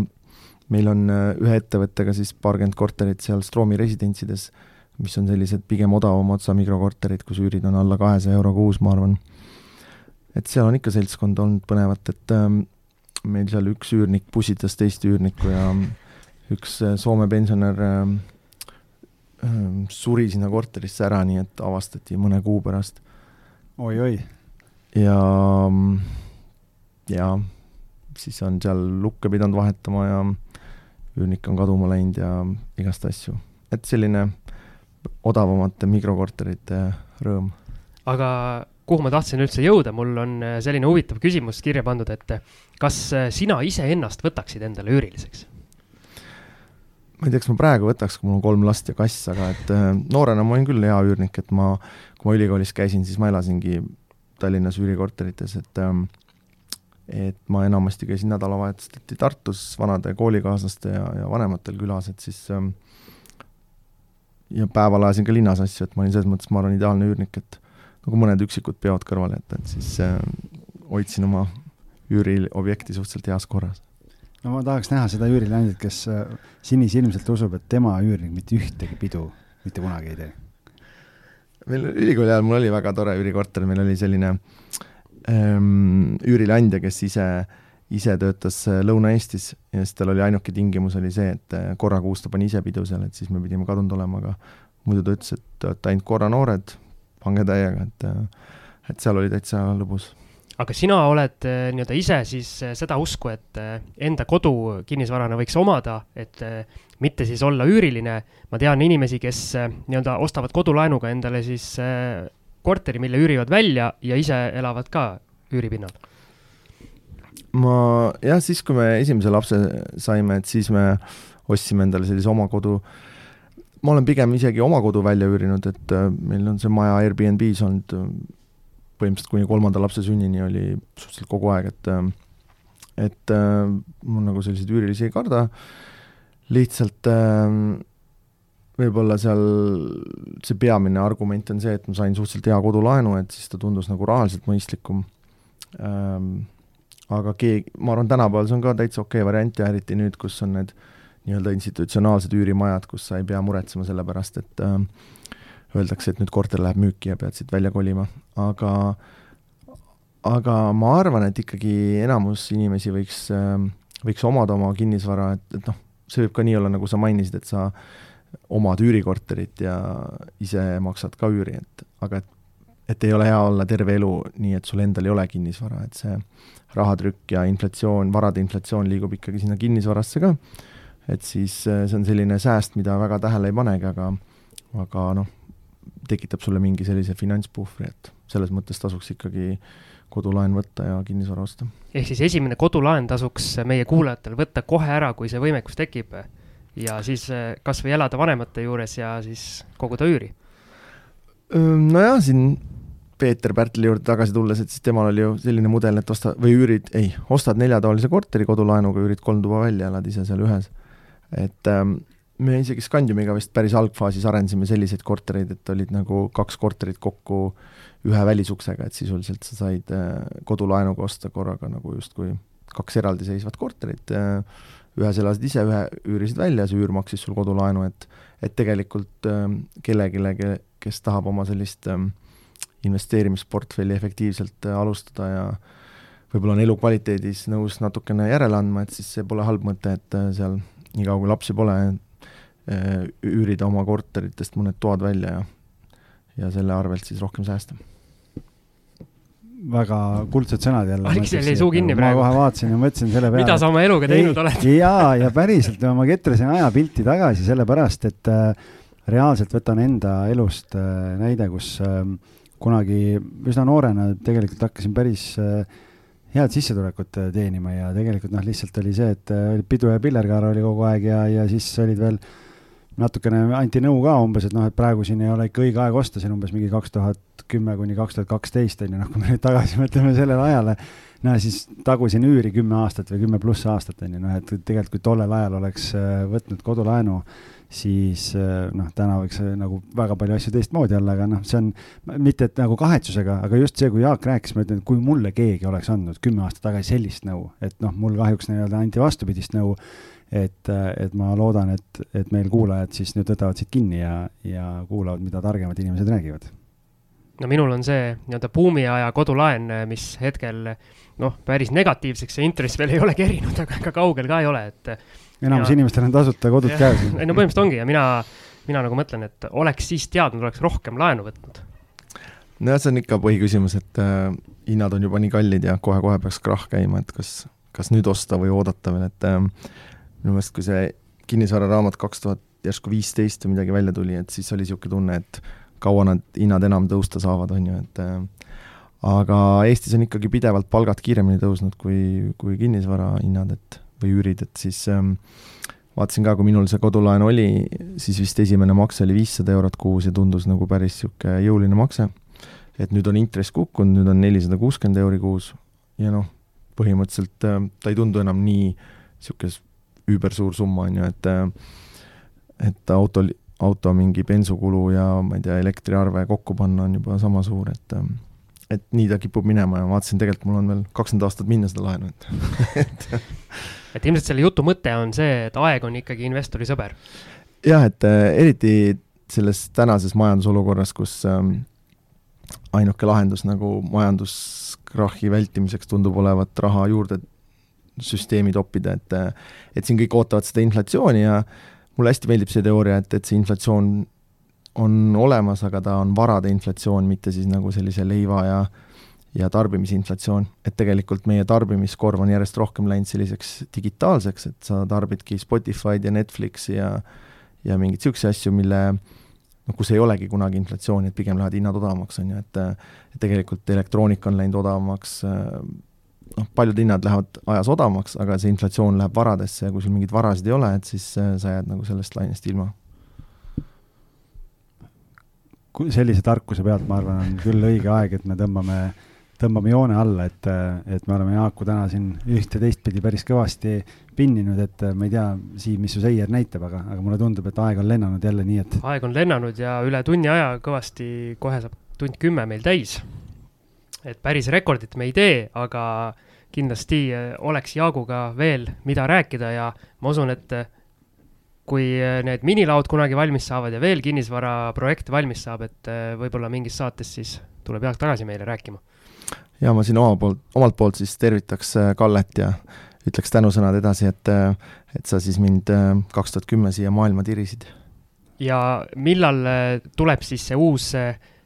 meil on äh, ühe ettevõttega siis paarkümmend korterit seal Stroomi residentsides, mis on sellised pigem odavama otsa mikrokorterid, kus üürid on alla kahesaja euro kuus, ma arvan. et seal on ikka seltskond olnud põnevat, et äh, meil seal üks üürnik pussitas teist üürnikku ja üks äh, Soome pensionär äh, Ehm, suri sinna korterisse ära, nii et avastati mõne kuu pärast oi,. oi-oi. ja, ja siis on seal lukke pidanud vahetama ja üürnik on kaduma läinud ja igast asju. et selline odavamate mikrokorterite rõõm. aga kuhu ma tahtsin üldse jõuda, mul on äh, selline huvitav küsimus kirja pandud, et kas äh, sina iseennast võtaksid endale üüriliseks? ma ei tea, kas ma praegu võtaks, kui mul on kolm last ja kass, aga et äh, noorena ma olin küll hea üürnik, et ma, kui ma ülikoolis käisin, siis ma elasingi Tallinnas üürikorterites, et ähm, et ma enamasti käisin nädalavahetuseti Tartus vanade koolikaaslaste ja, ja vanematel külas, et siis ähm, ja päeval ajasin ka linnas asju, et ma olin selles mõttes, ma arvan, ideaalne üürnik, et nagu mõned üksikud peod kõrvale jätta, et siis äh, hoidsin oma üüriobjekti suhteliselt heas korras no ma tahaks näha seda üürileandjat, kes äh, sinisilmselt usub, et tema üürnik mitte ühtegi pidu mitte kunagi ei tee. meil ülikooli ajal mul oli väga tore üürikorter, meil oli selline ähm, üürileandja, kes ise, ise töötas äh, Lõuna-Eestis ja siis tal oli ainuke tingimus oli see, et äh, korra kuus ta pani ise pidu seal, et siis me pidime kadunud olema, aga muidu ta ütles, et te olete ainult korra noored, pange täiega, et et seal oli täitsa lõbus aga sina oled nii-öelda ise siis seda usku, et enda kodu kinnisvarana võiks omada, et mitte siis olla üüriline. ma tean inimesi, kes nii-öelda ostavad kodulaenuga endale siis korteri, mille üürivad välja ja ise elavad ka üüripinnal. Ma jah, siis kui me esimese lapse saime, et siis me ostsime endale sellise oma kodu. ma olen pigem isegi oma kodu välja üürinud, et meil on see maja Airbnb-s olnud põhimõtteliselt kuni kolmanda lapse sünnini oli suhteliselt kogu aeg, et et äh, ma nagu selliseid üürilisi ei karda, lihtsalt äh, võib-olla seal see peamine argument on see, et ma sain suhteliselt hea kodulaenu, et siis ta tundus nagu rahaliselt mõistlikum ähm,. Aga keegi, ma arvan, tänapäeval see on ka täitsa okei okay variant ja eriti nüüd, kus on need nii-öelda institutsionaalsed üürimajad, kus sa ei pea muretsema selle pärast, et äh, öeldakse, et nüüd korter läheb müüki ja pead siit välja kolima, aga aga ma arvan, et ikkagi enamus inimesi võiks, võiks omada oma kinnisvara, et, et noh, see võib ka nii olla, nagu sa mainisid, et sa omad üürikorterit ja ise maksad ka üüri, et aga et et ei ole hea olla terve elu nii, et sul endal ei ole kinnisvara, et see rahatrükk ja inflatsioon, varade inflatsioon liigub ikkagi sinna kinnisvarasse ka, et siis see on selline sääst, mida väga tähele ei panegi, aga aga noh, tekitab sulle mingi sellise finantspuhvri, et selles mõttes tasuks ikkagi kodulaen võtta ja kinnisvara osta. ehk siis esimene kodulaen tasuks meie kuulajatel võtta kohe ära, kui see võimekus tekib ja siis eh, kas või elada vanemate juures ja siis koguda üüri? nojah, siin Peeter Pärtli juurde tagasi tulles, et siis temal oli ju selline mudel, et osta või üürid, ei, ostad neljatoalise korteri kodulaenuga, üürid kolm tuba välja, elad ise seal ühes. et ähm, me isegi Scandiumiga vist päris algfaasis arendasime selliseid kortereid, et olid nagu kaks korterit kokku ühe välisuksega, et sisuliselt sa said äh, kodulaenuga osta korraga nagu justkui kaks eraldiseisvat korterit, äh, ühes elasid ise, ühe üürisid välja, see üür maksis sul kodulaenu, et et tegelikult äh, kellelegi, kes tahab oma sellist investeerimisportfelli efektiivselt alustada ja võib-olla on elukvaliteedis nõus natukene järele andma, et siis see pole halb mõte, et seal niikaua kui lapsi pole, üürida oma korteritest mõned toad välja ja ja selle arvelt siis rohkem säästa väga kuldsed sõnad jälle. Aleksel jäi suu kinni praegu. ma kohe vaatasin ja mõtlesin selle peale. mida sa oma eluga teinud ei, oled? jaa, ja päriselt ma ketrasin ajapilti tagasi sellepärast, et äh, reaalselt võtan enda elust äh, näide, kus äh, kunagi üsna noorena tegelikult hakkasin päris äh, head sissetulekut äh, teenima ja tegelikult noh, lihtsalt oli see, et äh, oli pidu ja pillerkaar oli kogu aeg ja, ja siis olid veel natukene anti nõu ka umbes, et noh, et praegu siin ei ole ikka õige aeg osta, siin umbes mingi kaks tuhat kümme kuni kaks tuhat kaksteist on ju, noh, kui me nüüd tagasi mõtleme sellele ajale, no siis tagusin üüri kümme aastat või kümme pluss aastat on ju, noh, et tegelikult kui tollel ajal oleks äh, võtnud kodulaenu, siis äh, noh, täna võiks äh, nagu väga palju asju teistmoodi olla, aga noh, see on mitte et nagu kahetsusega, aga just see, kui Jaak rääkis, ma ütlen, et kui mulle keegi oleks andnud kümme aastat tagasi sellist nõu, et noh, mul kahjuks nii-öelda anti vastupidist nõu et, et ma loodan, et, et meil kuulajad siis nüüd võtavad siit kinni ja, ja kuulavad, mida targemad inimesed räägivad. no minul on see nii-öelda buumiaja kodulaen, mis hetkel noh, päris negatiivseks see intress veel ei ole kerinud, aga ega kaugel ka ei ole, et. Enamus ja... inimestel on tasuta kodud ja, käes. ei no põhimõtteliselt ongi ja mina, mina nagu mõtlen, et oleks siis teadnud, oleks rohkem laenu võtnud. nojah, see on ikka põhiküsimus, et äh, hinnad on juba nii kallid ja kohe-kohe peaks krahh käima, et kas, kas nüüd osta või oodata veel, et äh, minu meelest, kui see kinnisvararaamat kaks tuhat järsku viisteist või midagi välja tuli, et siis oli niisugune tunne, et kaua nad hinnad enam tõusta saavad, on ju, et äh, aga Eestis on ikkagi pidevalt palgad kiiremini tõusnud kui, kui kinnisvara hinnad, et või üürid, et siis ähm, vaatasin ka, kui minul see kodulaen oli, siis vist esimene makse oli viissada eurot kuus ja tundus nagu päris niisugune jõuline makse. et nüüd on intress kukkunud, nüüd on nelisada kuuskümmend euri kuus ja noh, põhimõtteliselt äh, ta ei tundu enam nii niisugune üübersuur summa, on ju, et et auto, auto mingi bensukulu ja ma ei tea, elektriarve kokku panna on juba sama suur, et et nii ta kipub minema ja vaatasin, tegelikult mul on veel kakskümmend aastat minna seda laenu, et et et ilmselt selle jutu mõte on see, et aeg on ikkagi investori sõber. jah, et äh, eriti selles tänases majandusolukorras, kus ähm, ainuke lahendus nagu majanduskrahhi vältimiseks tundub olevat raha juurde süsteemi toppida, et et siin kõik ootavad seda inflatsiooni ja mulle hästi meeldib see teooria, et, et see inflatsioon on olemas, aga ta on varade inflatsioon, mitte siis nagu sellise leiva ja ja tarbimisinflatsioon, et tegelikult meie tarbimiskorv on järjest rohkem läinud selliseks digitaalseks, et sa tarbidki Spotify'd ja Netflixi ja ja mingeid niisuguseid asju, mille noh, kus ei olegi kunagi inflatsiooni, et pigem lähevad hinnad odavamaks, on ju, et et tegelikult elektroonika on läinud odavamaks, noh, paljud hinnad lähevad ajas odavamaks, aga see inflatsioon läheb varadesse ja kui sul mingeid varasid ei ole, et siis äh, sa jääd nagu sellest lainest ilma. sellise tarkuse pealt, ma arvan, on küll õige aeg, et me tõmbame, tõmbame joone alla, et, et me oleme Jaaku täna siin üht ja teistpidi päris kõvasti pinninud, et ma ei tea, Siim, mis su seier näitab, aga, aga mulle tundub, et aeg on lennanud jälle nii, et. aeg on lennanud ja üle tunni aja kõvasti, kohe saab tund kümme meil täis et päris rekordit me ei tee, aga kindlasti äh, oleks Jaaguga veel, mida rääkida ja ma usun, et äh, kui äh, need minilaod kunagi valmis saavad ja veel kinnisvaraprojekt valmis saab, et võib-olla mingis saates siis tuleb Jaak tagasi meile rääkima. Ja ma siin oma poolt, omalt poolt siis tervitaks Kallet ja ütleks tänusõnad edasi, et, et sa siis mind kaks tuhat kümme siia maailma tirisid. ja millal tuleb siis see uus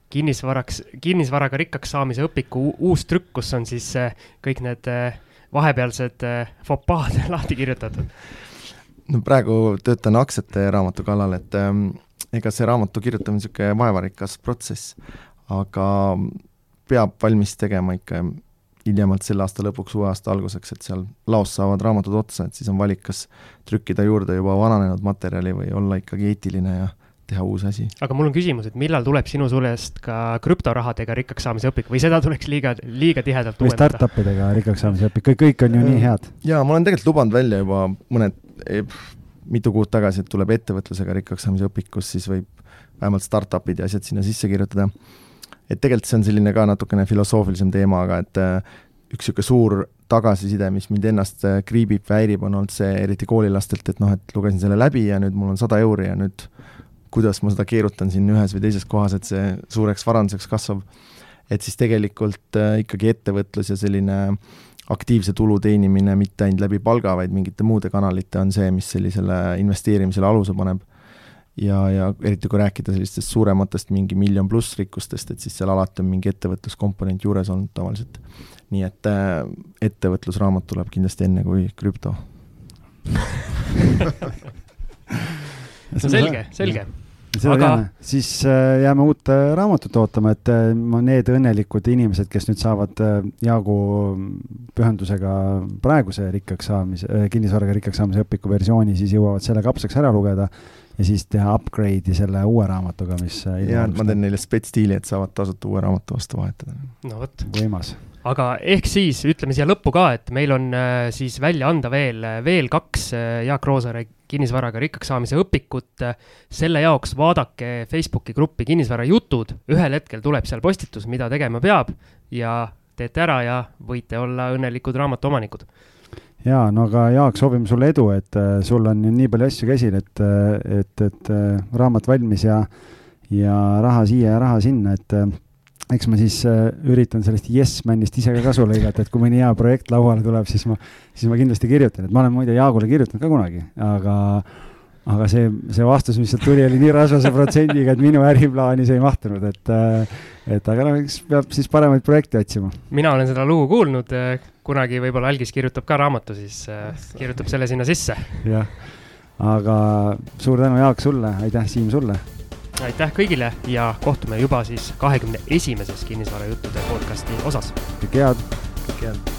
kinnisvaraks, kinnisvaraga rikkaks saamise õpiku uus trükk, kus on siis äh, kõik need äh, vahepealsed äh, fopaad lahti kirjutatud? no praegu töötan aktsiate raamatu kallal, et ähm, ega see raamatu kirjutamine niisugune vaevarikas protsess, aga peab valmis tegema ikka hiljemalt selle aasta lõpuks, uue aasta alguseks, et seal laos saavad raamatud otsa, et siis on valik, kas trükkida juurde juba vananenud materjali või olla ikkagi eetiline ja teha uus asi. aga mul on küsimus, et millal tuleb sinu sulest ka krüptorahadega rikkaks saamise õpik või seda tuleks liiga, liiga tihedalt või startup idega rikkaks saamise õpik, kõik, kõik on ju nii head. jaa, ma olen tegelikult lubanud välja juba mõned, mitu kuud tagasi, et tuleb ettevõtlusega rikkaks saamise õpik, kus siis võib vähemalt startup'id ja asjad sinna sisse kirjutada. Et tegelikult see on selline ka natukene filosoofilisem teema, aga et äh, üks niisugune suur tagasiside, mis mind ennast äh, kriibib või häirib, on olnud see eriti koolilastelt, et noh, et lugesin selle läbi ja nüüd mul on sada euri ja nüüd kuidas ma seda keerutan siin ühes või teises kohas, et see suureks varanduseks kasvab. et siis tegelikult äh, ikkagi ettevõtlus ja selline aktiivse tulu teenimine mitte ainult läbi palga, vaid mingite muude kanalite on see, mis sellisele investeerimisele aluse paneb. Ja, ja eriti kui rääkida sellistest suurematest mingi miljon pluss rikkustest, et siis seal alati on mingi ettevõtluskomponent juures olnud tavaliselt. nii et äh, ettevõtlusraamat tuleb kindlasti enne kui krüpto. No selge, selge. Seda aga... teame, siis äh, jääme uut äh, raamatut ootama, et äh, need õnnelikud inimesed, kes nüüd saavad Jaagu pühendusega praeguse rikkaks saamise, kinnisvaraga rikkaks saamise õpiku versiooni, siis jõuavad selle kapsaks ära lugeda ja siis teha upgrade'i selle uue raamatuga, mis. ja ma teen neile spetsstiili, et saavad tasuta uue raamatu vastu vahetada. no vot. võimas aga ehk siis ütleme siia lõppu ka, et meil on siis välja anda veel, veel kaks Jaak Roosaare kinnisvaraga rikkaks saamise õpikut. selle jaoks vaadake Facebooki gruppi Kinnisvara jutud, ühel hetkel tuleb seal postitus, mida tegema peab ja teete ära ja võite olla õnnelikud raamatuomanikud ja no aga Jaak, soovime sulle edu, et äh, sul on nii palju asju käsil, et, äh, et, et äh, raamat valmis ja, ja raha siia ja raha sinna, et eks ma siis üritan sellest yes man'ist ise ka kasu lõigata, et kui mõni hea projekt lauale tuleb, siis ma, siis ma kindlasti kirjutan, et ma olen muide Jaagule kirjutanud ka kunagi, aga aga see, see vastus, mis sealt tuli, oli nii rasvase protsendiga, et minu äriplaani see ei mahtunud, et et aga noh, eks peab siis paremaid projekte otsima. mina olen seda lugu kuulnud, kunagi võib-olla Algis kirjutab ka raamatu, siis äh, kirjutab selle sinna sisse. jah, aga suur tänu, Jaak, sulle, aitäh, Siim, sulle aitäh kõigile ja kohtume juba siis kahekümne esimeses kinnisvarajuttude podcasti osas. kõike head. kõike head.